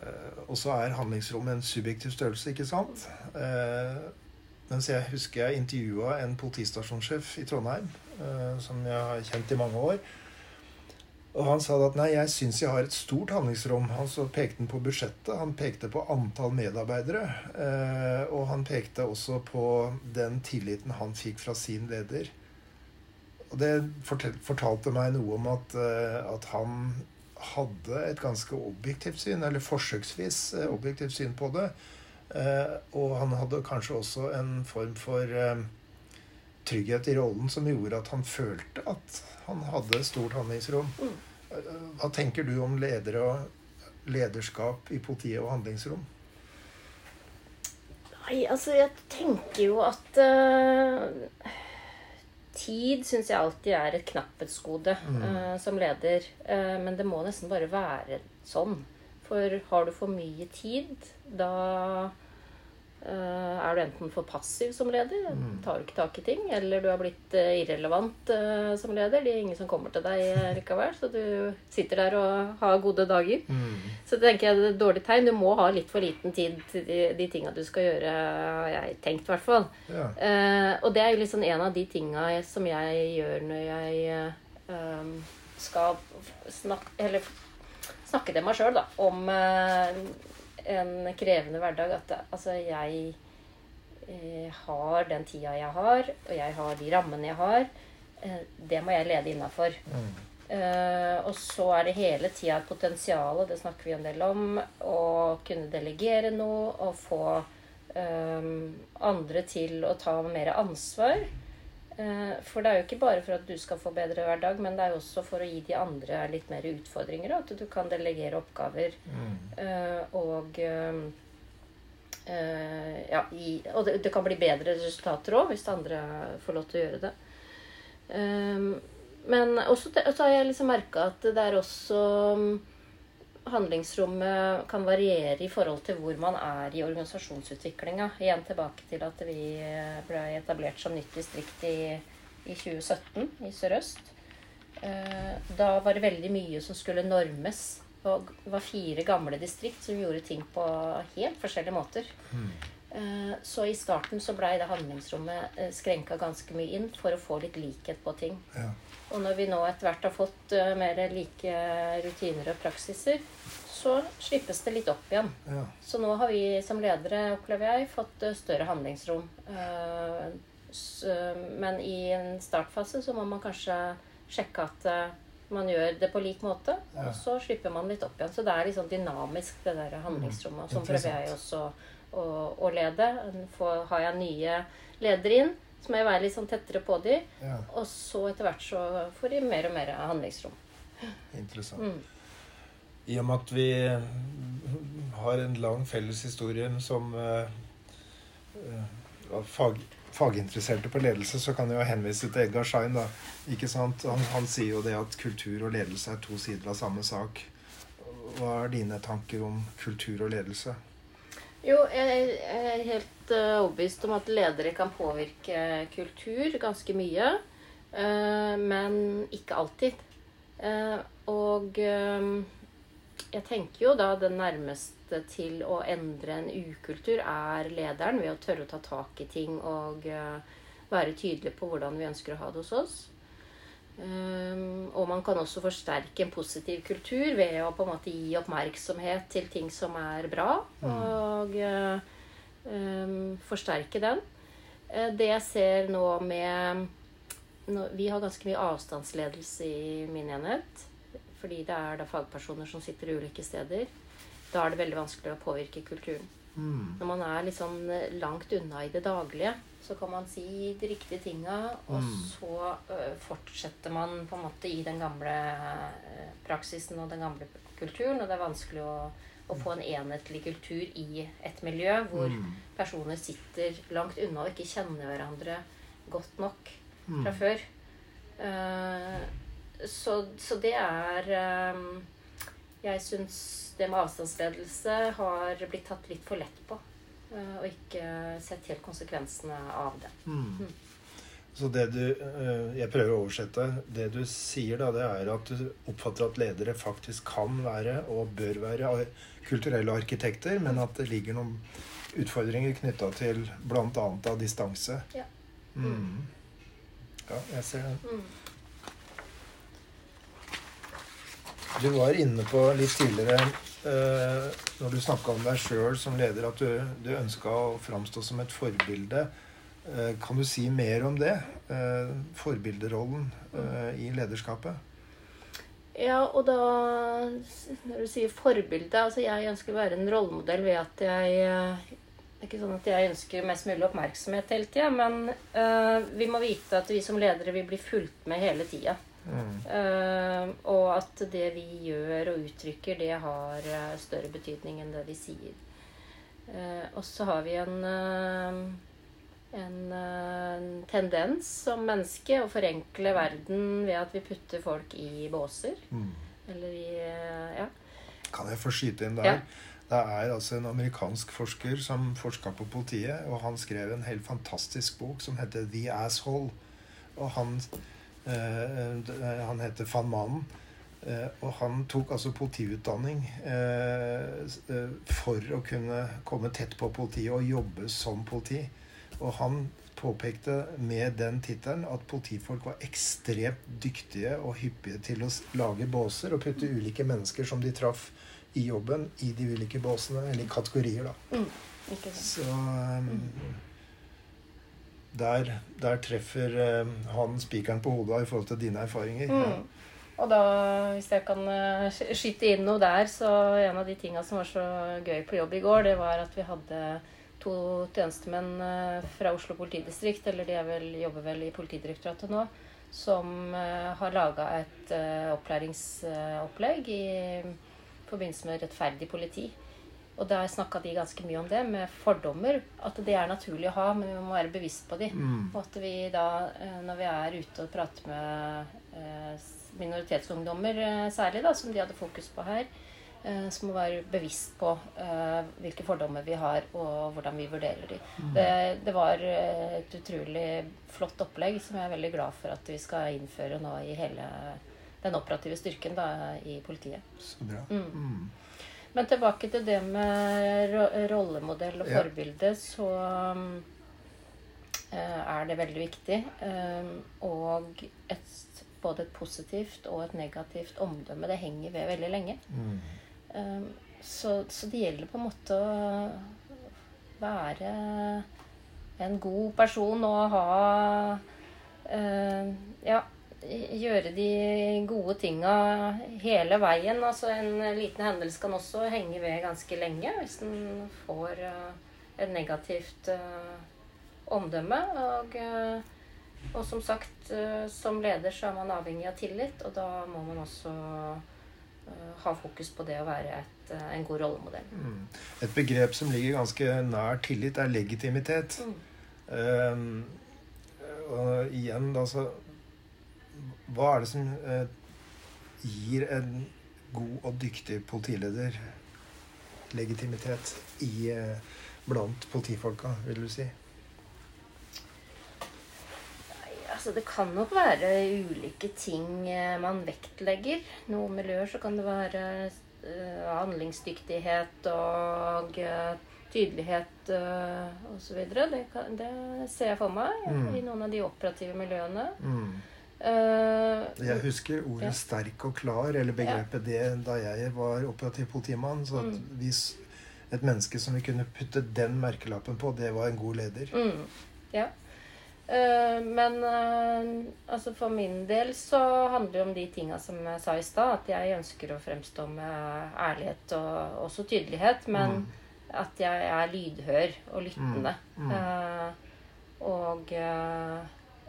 Speaker 1: og så er handlingsrommet en subjektiv størrelse, ikke sant? Eh, mens jeg husker jeg intervjua en politistasjonssjef i Trondheim, eh, som jeg har kjent i mange år. Og han sa at nei, jeg syns jeg har et stort handlingsrom. Han så pekte på budsjettet, han pekte på antall medarbeidere. Eh, og han pekte også på den tilliten han fikk fra sin leder. Og det fortalte meg noe om at, eh, at han hadde et ganske objektivt syn, eller forsøksvis eh, objektivt syn på det. Og han hadde kanskje også en form for trygghet i rollen som gjorde at han følte at han hadde stort handlingsrom. Mm. Hva tenker du om ledere og lederskap i politiet og handlingsrom?
Speaker 2: Nei, altså jeg tenker jo at uh, Tid syns jeg alltid er et knapphetsgode mm. uh, som leder. Uh, men det må nesten bare være sånn. For har du for mye tid, da er du enten for passiv som leder, mm. tar du ikke tak i ting, eller du er blitt uh, irrelevant uh, som leder. Det er ingen som kommer til deg likevel, så du sitter der og har gode dager. Mm. Så tenker jeg det er et dårlig tegn. Du må ha litt for liten tid til de, de tinga du skal gjøre, har jeg tenkt i hvert fall. Ja. og det er jo liksom en av de tinga som jeg gjør når jeg um, skal snakke, eller, snakke til meg sjøl om en krevende hverdag at altså, jeg eh, har den tida jeg har, og jeg har de rammene jeg har. Eh, det må jeg lede innafor. Mm. Eh, og så er det hele tida et potensial, det snakker vi en del om, å kunne delegere noe og få eh, andre til å ta mer ansvar. Eh, for det er jo ikke bare for at du skal få bedre hverdag, men det er jo også for å gi de andre litt mer utfordringer. At du kan delegere oppgaver. Mm. Eh, og eh, ja, i, og det, det, kan bli bedre resultater òg hvis andre får lov til å gjøre det. Men også, så har jeg liksom merka at det er også handlingsrommet kan variere i forhold til hvor man er i organisasjonsutviklinga. Igjen tilbake til at vi ble etablert som nytt distrikt i, i 2017 i Sør-Øst. Eh, da var det veldig mye som skulle normes. Det var fire gamle distrikt som gjorde ting på helt forskjellige måter. Mm. Så i starten så blei det handlingsrommet eh, skrenka ganske mye inn for å få litt likhet på ting. Ja. Og når vi nå etter hvert har fått mer like rutiner og praksiser, så slippes det litt opp igjen. Ja. Så nå har vi som ledere, opplever jeg, fått eh, større handlingsrom. Eh, men i en startfase så må man kanskje sjekke at eh, man gjør det på lik måte, ja. og så slipper man litt opp igjen. Så det er litt sånn dynamisk, det der handlingsrommet. Mm, sånn prøver jeg også å, å lede. For, har jeg nye ledere inn, så må jeg være litt sånn tettere på dem. Ja. Og så etter hvert så får de mer og mer handlingsrom.
Speaker 1: Interessant. Mm. I og med at vi har en lang felles historie som uh, fag, faginteresserte på ledelse, så kan jeg jo henvise til Edgar Schein. da, ikke sant? Han, han, sier jo det at kultur og ledelse er to sider av samme sak. Hva er dine tanker om kultur og ledelse?
Speaker 2: Jo, jeg er helt overbevist om at ledere kan påvirke kultur ganske mye. Men ikke alltid. Og jeg tenker jo da den nærmeste til å endre en ukultur er lederen ved å tørre å ta tak i ting og uh, være tydelig på hvordan vi ønsker å ha det hos oss. Um, og man kan også forsterke en positiv kultur ved å på en måte gi oppmerksomhet til ting som er bra, mm. og um, forsterke den. Uh, det jeg ser nå med Vi har ganske mye avstandsledelse i min enhet. Fordi det er da fagpersoner som sitter ulike steder. Da er det veldig vanskelig å påvirke kulturen. Mm. Når man er litt sånn eh, langt unna i det daglige, så kan man si de riktige tinga, og mm. så uh, fortsetter man på en måte i den gamle uh, praksisen og den gamle kulturen. Og det er vanskelig å, å få en enhetlig kultur i et miljø hvor mm. personer sitter langt unna og ikke kjenner hverandre godt nok mm. fra før. Uh, så, så, det er um, Jeg syns det med avstandsledelse har blitt tatt litt for lett på. Uh, og ikke sett helt konsekvensene av det. Mm. Mm.
Speaker 1: Så det du uh, Jeg prøver å oversette. Det du sier, da, det er at du oppfatter at ledere faktisk kan være og bør være kulturelle arkitekter, men at det ligger noen utfordringer knytta til bl.a. av distanse. Ja. Mm. ja, jeg ser det. Mm. Du var inne på litt tidligere eh, når du snakka om deg sjøl som leder, at du, du ønska å framstå som et forbilde. Eh, kan du si mer om det? Eh, forbilderollen eh, i lederskapet?
Speaker 2: Ja, og da Når du sier forbilde altså Jeg ønsker å være en rollemodell ved at jeg Det er ikke sånn at jeg ønsker mest mulig oppmerksomhet hele tida, men eh, vi må vite at vi som ledere vil bli fulgt med hele tida. Uh, og at det vi gjør og uttrykker, det har uh, større betydning enn det vi sier. Uh, og så har vi en, en tendens som menneske å forenkle verden ved at vi putter folk i båser.
Speaker 1: Mm.
Speaker 2: Eller i Ja.
Speaker 1: Kan jeg få skyte inn der?
Speaker 2: Ja.
Speaker 1: Det er altså en amerikansk forsker som forska på politiet, og han skrev en helt fantastisk bok som heter The Asshole. Og han Eh, eh, han heter van Manen. Eh, og han tok altså politiutdanning for å kunne komme tett på politiet og jobbe som politi. Og han påpekte med den tittelen at politifolk var ekstremt dyktige og hyppige til å lage båser og putte ulike mennesker som de traff i jobben, i de ulike båsene, eller i kategorier, da.
Speaker 2: Mm,
Speaker 1: Så um, der, der treffer eh, han spikeren på hodet i forhold til dine erfaringer.
Speaker 2: Mm.
Speaker 1: Ja.
Speaker 2: Og da, hvis jeg kan uh, skyte inn noe der, så en av de tinga som var så gøy på jobb i går, det var at vi hadde to tjenestemenn uh, fra Oslo politidistrikt, eller de vel, jobber vel i Politidirektoratet nå, som har laga et opplæringsopplegg i forbindelse med rettferdig politi. Og der snakka de ganske mye om det, med fordommer. At det er naturlig å ha, men vi må være bevisst på de.
Speaker 1: Mm.
Speaker 2: Og at vi da, eh, når vi er ute og prater med eh, minoritetsungdommer eh, særlig, da, som de hadde fokus på her, så må vi være bevisst på hvilke fordommer vi har, og hvordan vi vurderer de. Mm. Det, det, var et utrolig flott opplegg som jeg er veldig glad for at vi skal innføre nå i hele den operative styrken da, i politiet.
Speaker 1: Så bra.
Speaker 2: Mm. Men tilbake til det med rollemodell og forbilde, så um, er det veldig viktig. Um, og et, både et positivt og et negativt omdømme, det henger ved veldig lenge.
Speaker 1: Mm.
Speaker 2: Um, så, så, det gjelder på en måte å være en god person og ha uh, Ja gjøre de gode tinga hele veien. Altså En liten hendelse kan også henge ved ganske lenge hvis den får uh, et negativt uh, omdømme. Og, uh, og, som sagt, som leder så er man avhengig av tillit, og da må man også ha fokus på det å være et, en god rollemodell.
Speaker 1: Mm. Et begrep som ligger ganske nær tillit, er legitimitet. Mm. Um, og igjen, da så hva er det som eh, gir en god og dyktig politileder legitimitet i, eh, blant politifolka, vil du si?
Speaker 2: Altså Det kan nok være ulike ting eh, man vektlegger. Noen miljøer så kan det være uh, handlingsdyktighet og uh, tydelighet uh, osv. Det, det ser jeg for meg mm. i noen av de operative miljøene.
Speaker 1: Mm.
Speaker 2: Uh,
Speaker 1: jeg husker ordet ja. 'sterk og klar', eller begrepet ja. det da jeg var operativ politimann. Så mm. hvis et menneske som vi kunne putte den merkelappen på, det var en god leder.
Speaker 2: Mm. Ja. Uh, men uh, altså for min del så handler det om de tinga som jeg sa i stad. At jeg ønsker å fremstå med ærlighet og også tydelighet. Men mm. at jeg er lydhør og lyttende. Mm. Mm. og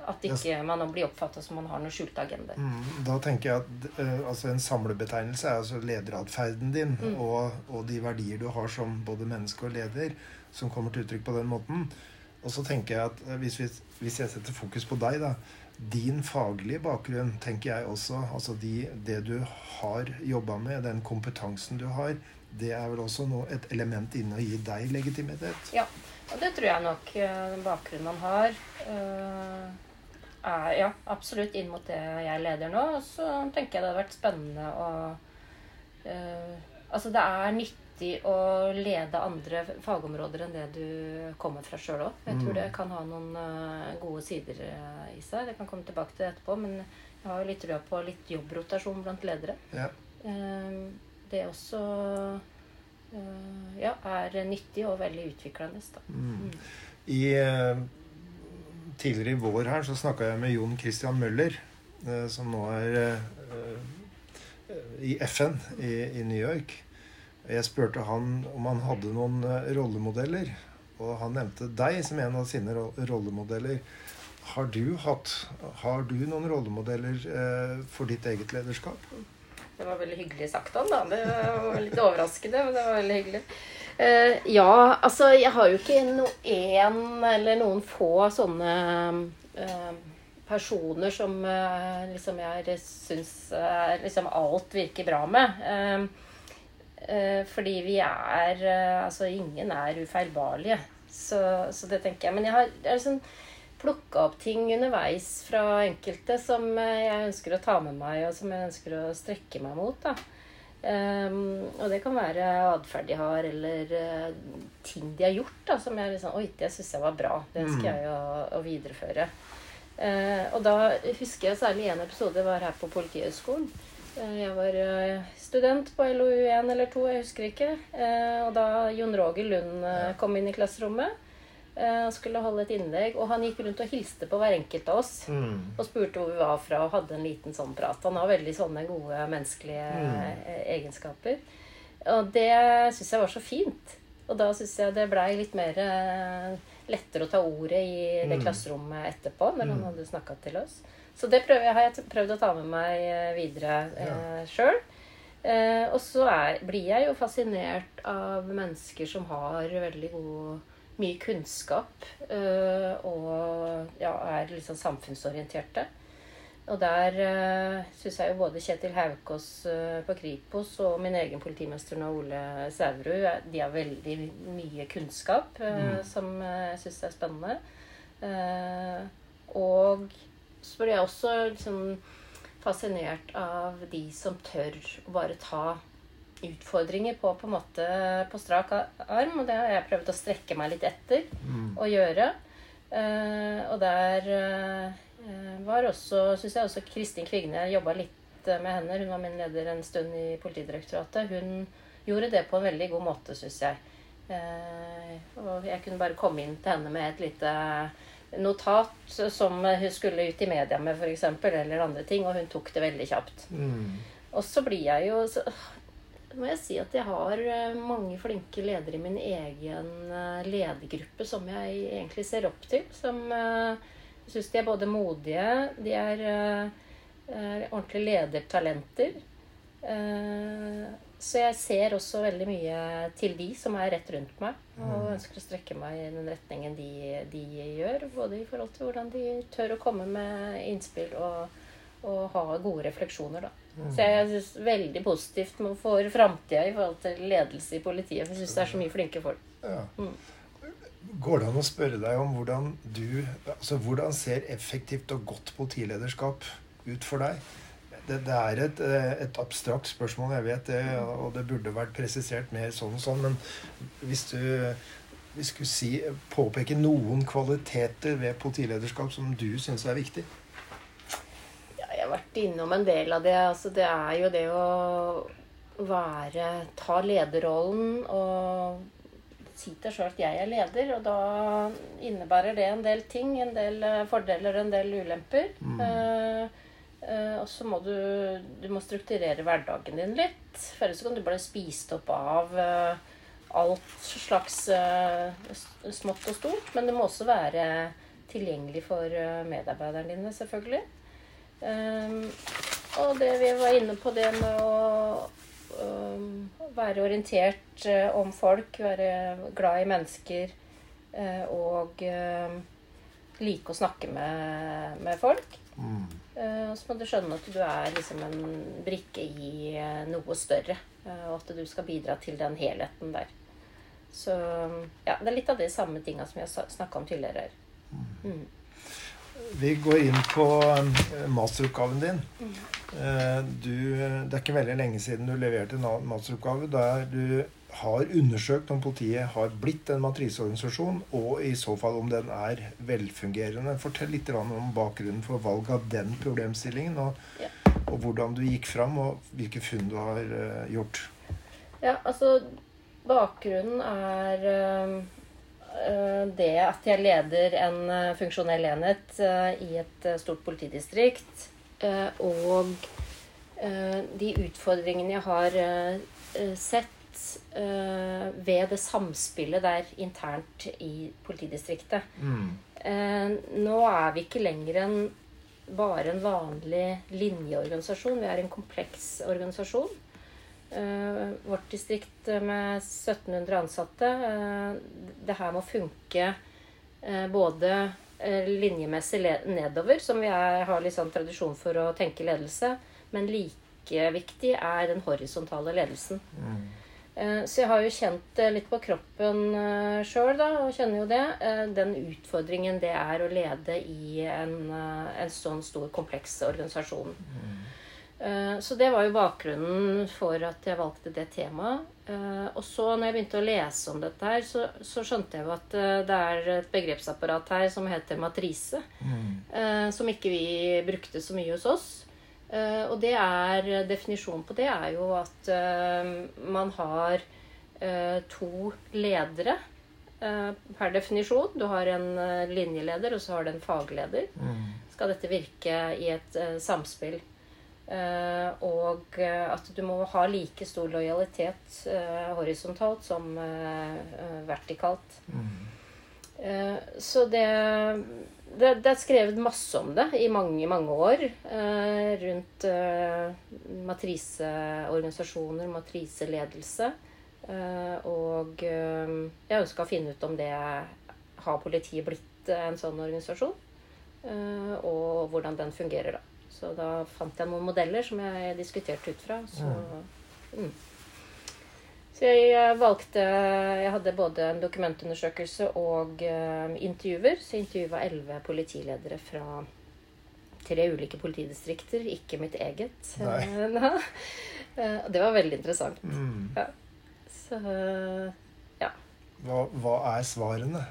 Speaker 2: at ikke man blir oppfatta som man har noen skjulte agendaer.
Speaker 1: Mm, da tenker jeg at uh, altså en samlebetegnelse er altså lederatferden din mm. og, og, de verdier du har som både menneske og leder, som kommer til uttrykk på den måten. Og så tenker jeg at uh, hvis, vi, hvis, jeg setter fokus på deg, da Din faglige bakgrunn, tenker jeg også. Altså de, det du har jobba med, den kompetansen du har, det er vel også noe, et element inne å gi deg legitimitet?
Speaker 2: Ja. Og det tror jeg nok uh, bakgrunnen man har. Uh, er ja, absolutt inn mot det jeg leder nå. Og så tenker jeg det hadde vært spennende å uh, Altså det er nyttig å lede andre fagområder enn det du kommer fra sjøl òg. Jeg tror mm. det kan ha noen uh, gode sider uh, i seg. Det kan komme tilbake til det etterpå. Men jeg har jo litt trua på litt jobbrotasjon blant ledere.
Speaker 1: Ja.
Speaker 2: det også ja, er nyttig og veldig utviklende. Mm.
Speaker 1: mm. I, tidligere i vår her så snakka jeg med Jon Christian Møller, som nå er i FN i, i New York. Jeg spurte han om han hadde noen rollemodeller. Og han nevnte deg som en av sine rollemodeller. Har du, hatt, har du noen rollemodeller eh, for ditt eget lederskap?
Speaker 2: Det var veldig hyggelig sagt han, da. Det var litt overraskende, men det var veldig hyggelig. Eh, ja, altså jeg har jo ikke noen eller noen få sånne uh, personer som uh, liksom jeg syns liksom alt virker bra med. Fordi vi er Altså, ingen er ufeilbarlige. Så, så, det tenker jeg. Men jeg har, jeg liksom plukka opp ting underveis fra enkelte som jeg ønsker å ta med meg, og som jeg ønsker å strekke meg mot. da. Um, og det kan være atferd de har, eller uh, ting de har gjort da, som jeg liksom Oi, det syns jeg var bra. Det ønsker mm. jeg å, å videreføre. Uh, og da husker jeg særlig en episode var her på Politihøgskolen. Uh, jeg var student på LOU1 eller 2, jeg husker ikke. Og da Jon Roger Lund kom inn i klasserommet eh, og skulle holde et innlegg. Og han gikk rundt og hilste på hver enkelt av oss mm. og spurte hvor vi var fra, og hadde en liten sånn prat. Han har veldig sånne gode menneskelige mm. egenskaper. Og det syns jeg var så fint. Og da syns jeg det blei litt mer lettere å ta ordet i det mm. klasserommet etterpå, når han mm. hadde snakka til oss. Så det prøver, har jeg prøvd å ta med meg videre ja. eh, sjøl. Eh, og så er, blir jeg jo fascinert av mennesker som har veldig god mye kunnskap eh, og ja, er liksom samfunnsorienterte. Og der uh, syns jeg jo både Kjetil Haukås uh, på Kripos og min egen politimester nå, Ole Sæverud, de har veldig mye kunnskap mm. som jeg syns er spennende. og så blir jeg også liksom fascinert av de som tør å bare ta utfordringer på på måte på strak arm. Og det har jeg prøvd å strekke meg litt etter mm. å gjøre. Uh, og der uh, var også, syns jeg også Kristin Kvigne jobba litt med henne. Hun var min leder en stund i Politidirektoratet. Hun gjorde det på en veldig god måte, syns jeg. Uh, og jeg kunne bare komme inn til henne med et lite notat som hun skulle ut i media med, f.eks., eller andre ting, og hun tok det veldig kjapt. Mm. Og så blir jeg jo så må jeg si at jeg har eh, mange flinke ledere i min egen eh, ledergruppe som jeg egentlig ser opp til. Som jeg uh, syns de er både modige, de er ordentlige ledertalenter. Så jeg ser også veldig mye til de som er rett rundt meg, og mm. ønsker å strekke meg i den retningen de, de gjør. Både i forhold til hvordan de tør å komme med innspill og, og ha gode refleksjoner, da. Så jeg syns veldig positivt for framtida i forhold til ledelse i politiet. For jeg syns det er så mye flinke folk. Ja. Mm.
Speaker 1: Går det an å spørre deg om hvordan du Altså hvordan ser effektivt og godt politilederskap ut for deg? det, det, er et, et, abstrakt spørsmål, jeg vet det, og det burde vært presisert mer sånn og sånn. Men hvis du vi skulle si, påpeke noen kvaliteter ved politilederskap som du syns er viktig?
Speaker 2: Vært innom en del av det. Altså, det er jo det å være Ta lederrollen og si til sjøl at jeg er leder. Og da innebærer det en del ting. En del eh, fordeler en del ulemper. Mm. Uh, og så må du, du må strukturere hverdagen din litt. For ellers kan du bare spist opp av uh, alt slags uh, smått og stort. Men det må også være tilgjengelig for medarbeiderne dine, selvfølgelig. Um, og det vi var inne på, det med å um, være orientert om folk, være glad i mennesker og like å snakke med, med folk. Mm. Uh, så må du skjønne at du er liksom en brikke i uh, noe større. Uh, og at du skal bidra til den helheten der. Så ja, det er litt av de samme tinga som jeg snakka om tidligere her. Mm.
Speaker 1: Vi går inn på masteroppgaven din. Mm. Du, det er ikke veldig lenge siden du leverte en masteroppgave der du har undersøkt om politiet har blitt en matriseorganisasjon, og i så fall om den er velfungerende. Fortell litt om bakgrunnen for valg av den problemstillingen. og ja og hvordan du gikk fram, og hvilke funn du har uh, gjort.
Speaker 2: Ja, altså Bakgrunnen er det at jeg leder en uh, funksjonell enhet i et stort politidistrikt. og de utfordringene jeg har sett ved det samspillet der internt i politidistriktet. Mm. nå er vi ikke lenger en bare en vanlig linjeorganisasjon. Vi er en kompleks organisasjon. Uh, vårt distrikt med 1700 ansatte. Uh, det her må funke uh, både linjemessig nedover, som vi er, har litt sånn tradisjon for å tenke ledelse, men like viktig er den horisontale ledelsen. Mm. Eh, så jeg har jo kjent litt på kroppen eh, sjøl, da, og kjenner jo det. Eh, den utfordringen det er å lede i en, en sånn stor, kompleks organisasjon. Mm. Så det var jo bakgrunnen for at jeg valgte det temaet. Og så når jeg begynte å lese om dette her, så, så skjønte jeg jo at det er et begrepsapparat her som heter matrise. Mm. Som ikke vi brukte så mye hos oss. Og det er, definisjonen på det er jo at man har to ledere per definisjon. Du har en linjeleder, og så har du en fagleder. Mm. Skal dette virke i et samspill. Og at du må ha like stor lojalitet horisontalt som vertikalt. Mm. så det det, det, er skrevet masse om det i mange, mange år. Eh, rundt eh, matriseorganisasjoner, matriseledelse. Eh, og eh, jeg ønska å finne ut om det har politiet blitt en sånn organisasjon. Eh, og hvordan den fungerer, da. Så da fant jeg noen modeller som jeg diskuterte ut fra. Så, mm. Så jeg eh, valgte Jeg hadde både en dokumentundersøkelse og uh, intervjuer. Så jeg intervjua elleve politiledere fra tre ulike politidistrikter, ikke mitt eget. Nei. uh, det var veldig interessant. Mm. Ja. Så ja.
Speaker 1: Hva, hva er svarene?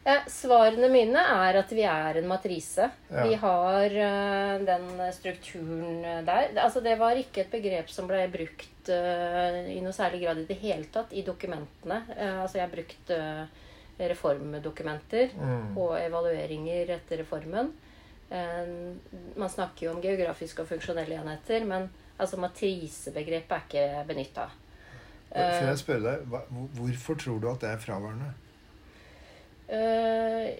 Speaker 2: Eh, svarene mine er at vi er en matrise. Ja. Vi har uh, den strukturen der. Altså, det var ikke et begrep som ble brukt uh, i noe særlig grad i det hele tatt i dokumentene. Uh, altså, jeg har brukt reformdokumenter mm. og evalueringer etter reformen. man snakker jo om geografiske og funksjonelle enheter, men altså, matrisebegrepet er ikke benytta.
Speaker 1: Før jeg spørre deg, Hvorfor tror du at det er fraværende?
Speaker 2: Uh,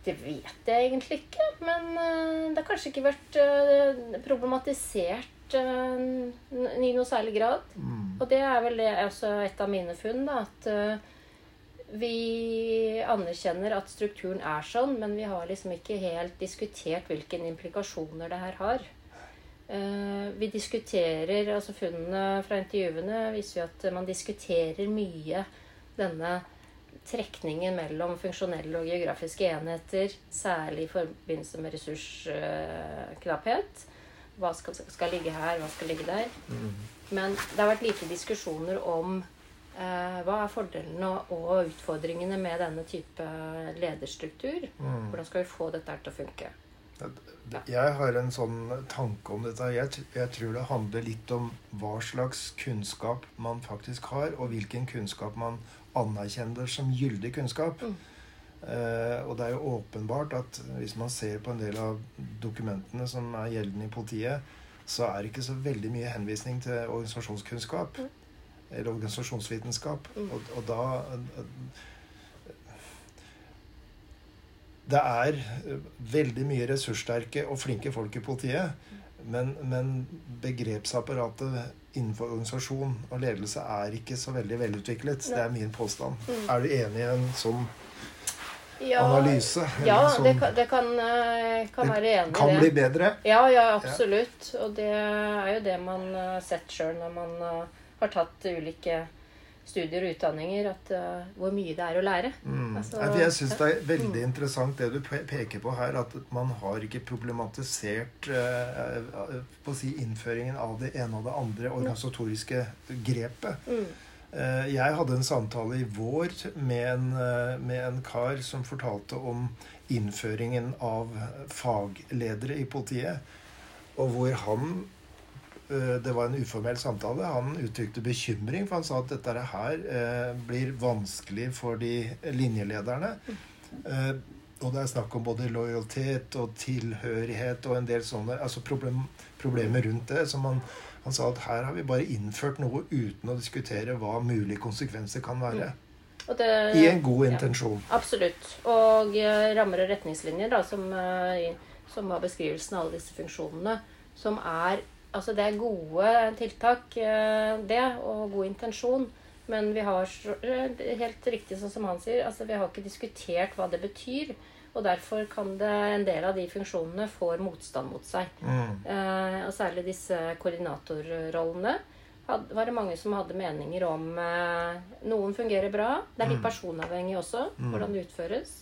Speaker 2: det vet jeg egentlig ikke. Men uh, det har kanskje ikke vært uh, problematisert i noe særlig grad. Mm. Og det er vel det også et av mine funn. Da, at vi anerkjenner at strukturen er sånn, men vi har liksom ikke helt diskutert hvilke implikasjoner det her har. vi diskuterer, altså Funnene fra intervjuene viser jo at man diskuterer mye denne trekningen mellom funksjonelle og geografiske enheter, særlig i forbindelse med ressursknapphet. Hva skal, skal, ligge her, hva skal ligge der. Mm. Men det har vært lite diskusjoner om eh, hva er fordelene og utfordringene med denne type lederstruktur. Mm. Hvordan skal vi få dette til å funke?
Speaker 1: Jeg har en sånn tanke om dette. Jeg, jeg, tror det handler litt om hva slags kunnskap man faktisk har, og hvilken kunnskap man anerkjenner som gyldig kunnskap. Mm. Eh, og det er jo åpenbart at hvis man ser på en del av dokumentene som er gjeldende i politiet, så er det ikke så veldig mye henvisning til organisasjonskunnskap. Mm. Eller organisasjonsvitenskap. Mm. Og, og, da Det er veldig mye ressurssterke og flinke folk i politiet. Men, men begrepsapparatet innenfor organisasjon og ledelse er ikke så veldig velutviklet. Det er min påstand. Mm. Er du enig i en sånn ja, analyse?
Speaker 2: Ja, sånn, det, kan, det kan, eh, kan være enig i det.
Speaker 1: Kan bli bedre?
Speaker 2: Ja, ja, absolutt. Og det er jo det man har sett sjøl når man eh, har tatt ulike studier og utdanninger at uh, hvor mye det er å lære.
Speaker 1: Mm. Altså, jeg syns det er veldig mm. interessant det du peker på her, at man har ikke problematisert uh, på å si innføringen av det ene og det andre organisatoriske grepet. Mm. Uh, jeg hadde en samtale i vår med en, med en kar som fortalte om innføringen av fagledere i politiet. og hvor han Det var en uformell samtale. Han uttrykte bekymring, for han sa at dette her eh, blir vanskelig for de linjelederne. Eh, og det er snakk om både lojalitet og tilhørighet og en del sånne altså problem, problemer rundt det. som han, han sa at her har vi bare innført noe uten å diskutere hva mulige konsekvenser kan være.
Speaker 2: Det,
Speaker 1: I en god intensjon.
Speaker 2: Ja, absolutt. Og rammer og retningslinjer, da, som, som var beskrivelsen av alle disse funksjonene, som er Altså, det er gode tiltak, uh, det, og god intensjon. Men vi har helt riktig sånn som han sier, altså vi har ikke diskutert hva det betyr. Og derfor kan det, en del av de funksjonene får motstand mot seg. Mm. Eh, og særlig disse koordinatorrollene had, var det mange som hadde meninger om eh, Noen fungerer bra. Det er litt mm. personavhengig også, mm. hvordan det utføres.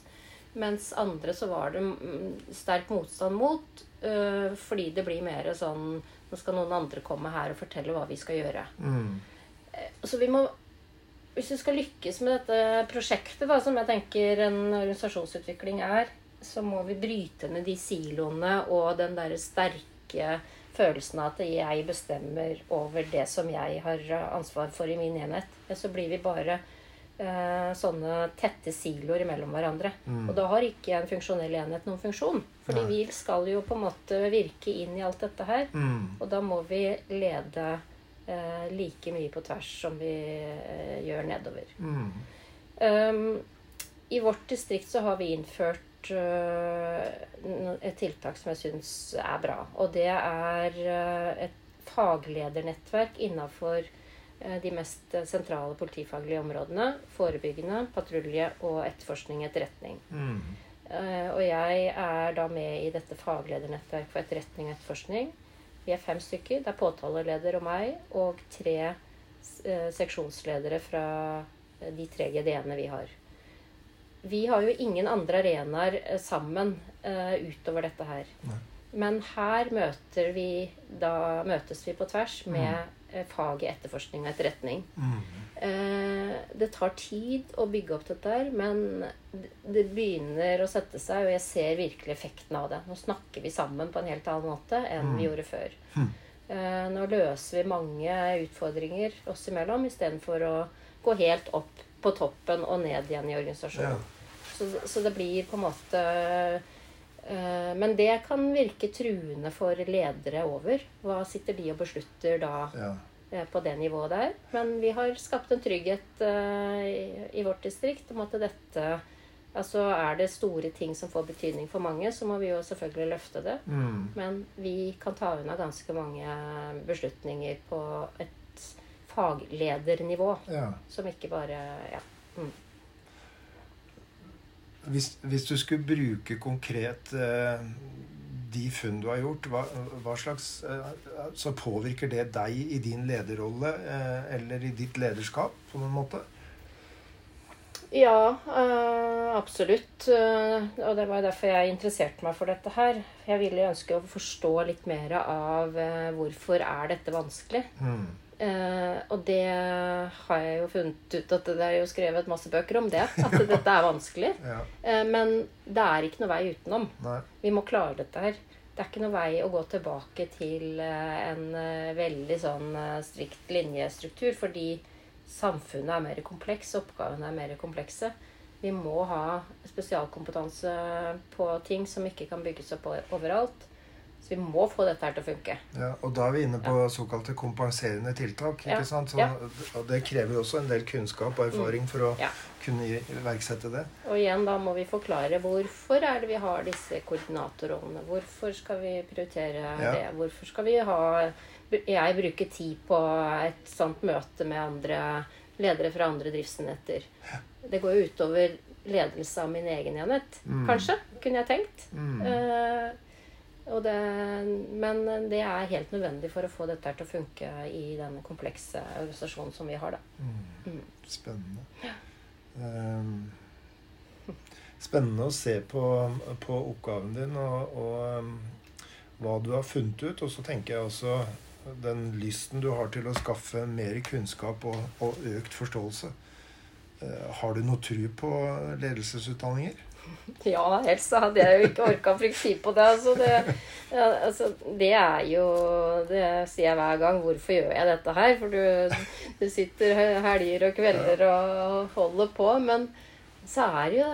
Speaker 2: Mens andre så var det mm, sterk motstand mot. Eh, fordi det blir mer sånn Nå skal noen andre komme her og fortelle hva vi skal gjøre. Mm. Eh, så vi må hvis vi skal lykkes med dette prosjektet, da, som jeg tenker en organisasjonsutvikling er, så må vi bryte ned de siloene og den der sterke følelsen av at jeg bestemmer over det som jeg har ansvar for i min enhet. Så blir vi bare eh, sånne tette siloer mellom hverandre. Mm. Og da har ikke en funksjonell enhet noen funksjon. Fordi vi skal jo på en måte virke inn i alt dette her. Mm. Og da må vi lede eh, like mye på tvers som vi eh, gjør nedover. Mm. Um, I vårt distrikt så har vi innført uh, et tiltak som jeg syns er bra. Og det er uh, et fagledernettverk innafor uh, de mest sentrale politifaglige områdene. Forebyggende, patrulje og etterforskning etterretning. Mm. Og jeg er da med i dette fagledernettverket for etterretning og etterforskning. Vi er fem stykker. Det er påtaleleder og meg og tre eh, seksjonsledere fra eh, de tre GD-ene vi har. Vi har jo ingen andre arenaer eh, sammen utover dette her. Nei. Men her møter vi, da møtes vi på tvers med mm. Faget etterforskning og etterretning. Mm. Eh, det tar tid å bygge opp dette her, men det begynner å sette seg, og jeg ser virkelig effekten av det. Nå snakker vi sammen på en helt annen måte enn vi mm. gjorde før. Mm. Eh, nå løser vi mange utfordringer oss imellom istedenfor å gå helt opp på toppen og ned igjen i organisasjonen. Ja. Så, så, det blir på en måte eh, Men det kan virke truende for ledere over. Hva sitter de og beslutter da? Ja Eh, på det nivået der. Men vi har skapt en trygghet i, i, vårt distrikt om at dette Altså er det store ting som får betydning for mange, så må vi jo selvfølgelig løfte det. Mm. Men vi kan ta unna ganske mange beslutninger på et fagledernivå. Ja. Som ikke bare Ja. Mm.
Speaker 1: Hvis, hvis, du skulle bruke konkret eh, de funn du har gjort, hva, hva slags eh, Så påvirker det deg i din lederrolle eh, eller i ditt lederskap på noen måte?
Speaker 2: Ja, øh, absolutt. Og det var derfor jeg interesserte meg for dette her. Jeg ville ønske å forstå litt mer av øh, hvorfor er dette vanskelig. Mm. Uh, og det har jeg jo funnet ut at det er jo skrevet masse bøker om det. At dette er vanskelig. ja. uh, men det er ikke noe vei utenom. Nei. Vi må klare dette her. Det er ikke noe vei å gå tilbake til uh, en veldig sånn strikt linjestruktur. Fordi samfunnet er mer kompleks, oppgavene er mer komplekse. Vi må ha spesialkompetanse på ting som ikke kan bygges opp overalt. Så vi må få dette her til å funke.
Speaker 1: Ja, Og da er vi inne på ja. såkalte kompenserende tiltak. ikke ja. sant? Så, og det krever jo også en del kunnskap og erfaring mm. for å kunne iverksette det.
Speaker 2: Og igjen da må vi forklare hvorfor er det vi har disse koordinatorrollene. Hvorfor skal vi prioritere det? Hvorfor skal vi ha jeg bruker tid på et sånt møte med andre ledere fra andre driftsenheter. Det går jo utover ledelse av min egen enhet, mm. kanskje, kunne jeg tenkt. Mm. Uh, det, men det er helt nødvendig for å få dette til å funke i den komplekse organisasjonen som vi har.
Speaker 1: Mm. mm. Spennende. Ja. Um, spennende å se på, på oppgaven din og, og um, hva du har funnet ut. Og så tenker jeg også den lysten du har til å skaffe mer kunnskap og, og økt forståelse. Uh, har du noe tru på ledelsesutdanninger?
Speaker 2: Ja, helst så hadde jeg jo ikke orka å bruke tid på det. Altså det, ja, altså det, er jo Det sier jeg hver gang. Hvorfor gjør jeg dette her? For du, du sitter helger og kvelder og holder på. Men så er det jo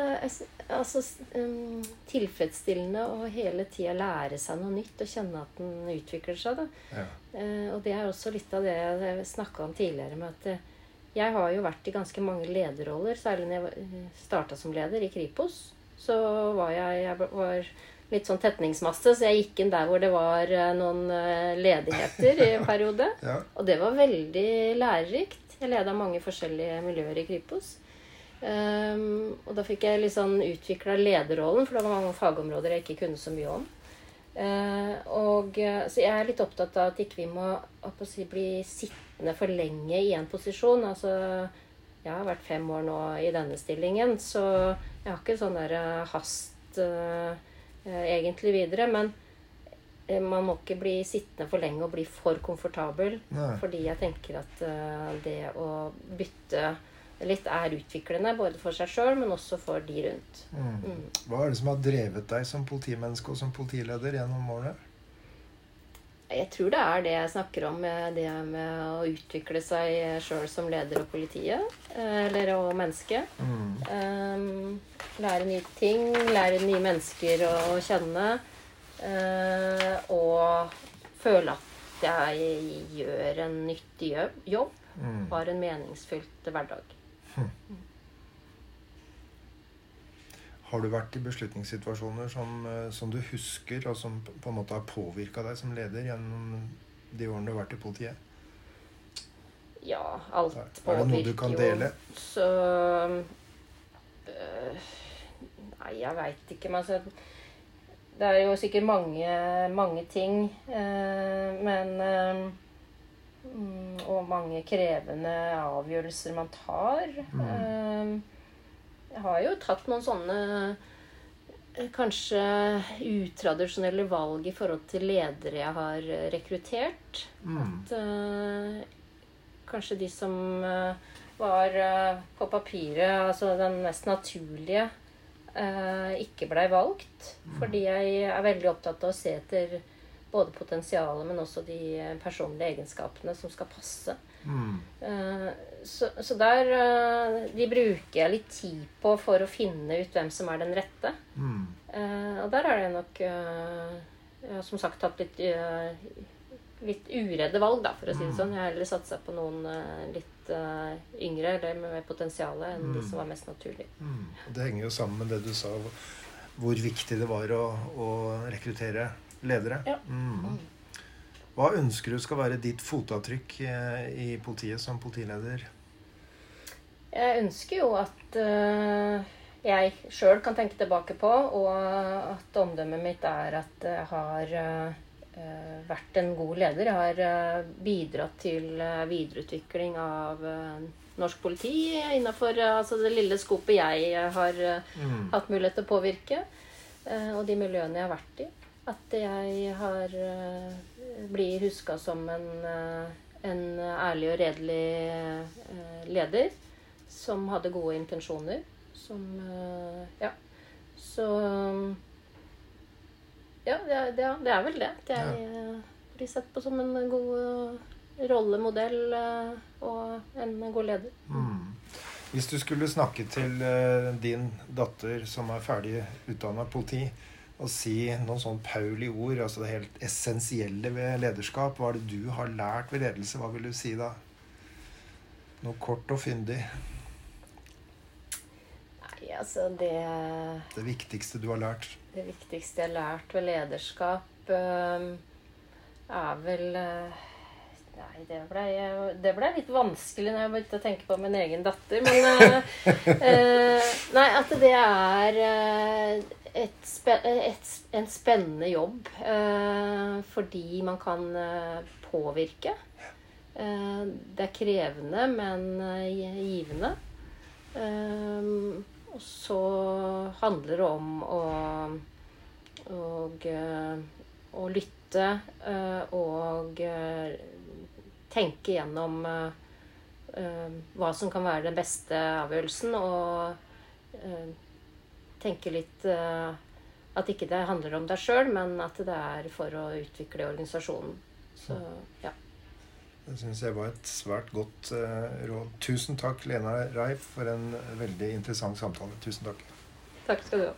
Speaker 2: altså, um, tilfredsstillende å hele tida lære seg noe nytt og kjenne at den utvikler seg. Ja. Uh, og det er også litt av det jeg snakka om tidligere med at jeg har jo vært i ganske mange lederroller, særlig når jeg starta som leder i Kripos. Så var jeg, jeg var litt sånn tetningsmasse, så jeg gikk inn der hvor det var uh, noen ledigheter i en periode. ja. Og det var veldig lærerikt. Jeg leda mange forskjellige miljøer i Kripos. Um, og da fikk jeg litt sånn utvikla lederrollen, for det var mange fagområder jeg ikke kunne så mye om. Uh, og, eh, så jeg er litt opptatt av at ikke vi må si, bli sittende for lenge i en posisjon. Altså, jeg har vært fem år nå i denne stillingen, så jeg har ikke sånn der eh, hast uh, uh, egentlig videre. Men man må ikke bli sittende for lenge og bli for komfortabel. Nei. Fordi jeg tenker at det å bytte litt er utviklende, både for seg sjøl, men også for de rundt.
Speaker 3: Mm. Mm. Hva er det som har drevet deg som politimenneske og som politileder gjennom årene?
Speaker 2: Jeg tror det er det jeg snakker om, det med å utvikle seg sjøl som leder av politiet. Eh, eller og menneske. Mm. Um, lære nye ting, lære nye mennesker å, kjenne. Uh, og føle at jeg gjør en nyttig jobb. Mm. Har en meningsfylt hverdag.
Speaker 3: Har du vært i beslutningssituasjoner som, eh, som, du husker, og som på en måte har påvirka deg som leder gjennom de årene du har vært i politiet?
Speaker 2: Ja, alt
Speaker 3: påvirker jo. Er det noe du kan dele?
Speaker 2: Så øh, Nei, jeg veit ikke. Men altså Det er jo sikkert mange, mange ting. Øh, men øh, og mange krevende avgjørelser man tar. Mm. Ehm, jeg har jo tatt noen sånne eh, kanskje utradisjonelle valg i forhold til ledere jeg har rekruttert. Mm. At uh, kanskje de som uh, var uh, på papiret, altså den mest naturlige, ikke blei valgt. Mm. Fordi jeg er veldig opptatt av å se etter både potensialet, men også de personlige egenskapene som skal passe. Mm. Eh, så, så, der eh, De bruker jeg litt tid på for å finne ut hvem som er den rette. Mm. Eh, og der har jeg nok som sagt tatt litt, litt uredde valg, da, for å si det mm. sånn. Jeg har heller satsa på noen litt yngre eller med mer potensial enn mm. de som var mest naturlige.
Speaker 3: Mm. Det henger jo sammen med det du sa, hvor viktig det var å, å rekruttere ledere. Ja. Mm. Hva ønsker du skal være ditt fotavtrykk eh, i politiet som politileder?
Speaker 2: Jeg ønsker jo at uh, jeg sjøl kan tenke tilbake på, og at omdømmet mitt er at jeg har uh, vært en god leder. Jeg har bidratt til videreutvikling av norsk politi innafor altså det lille skopet jeg har mm. hatt mulighet til å påvirke, og de miljøene jeg har vært i. At jeg har uh, blir huska som en, uh, en, ærlig og redelig uh, leder som hadde gode intensjoner. Som Ja. Så Ja, det, det, det, er vel det. At jeg ja. blir sett på som en god rollemodell og en god leder. Mm.
Speaker 3: Hvis du skulle snakke til din datter som er ferdig utdanna politi, å si noen sånn Pauli ord, altså det helt essensielle ved lederskap. Hva er det du har lært ved ledelse? Hva vil du si da? Noe kort og fyndig.
Speaker 2: Nei, altså det
Speaker 3: Det viktigste du har lært?
Speaker 2: Det viktigste jeg har lært ved lederskap, øh, er vel øh, Nei, det ble, det ble, litt vanskelig når jeg begynte å tenke på min egen datter. Men øh, Nei, at det er et, et, en spennende jobb. Eh, fordi man kan eh, påvirke. Eh, det er krevende, men eh, givende. Eh, og så handler det om å, og, eh, å lytte og tenke gjennom hva som kan være den beste avgjørelsen. og tenke litt uh, At ikke det handler om deg sjøl, men at det er for å utvikle organisasjonen. Så ja.
Speaker 1: Det syns jeg var et svært godt uh, råd. Tusen takk, Lena Reif, for en veldig interessant samtale. Tusen takk.
Speaker 2: Takk skal du ha.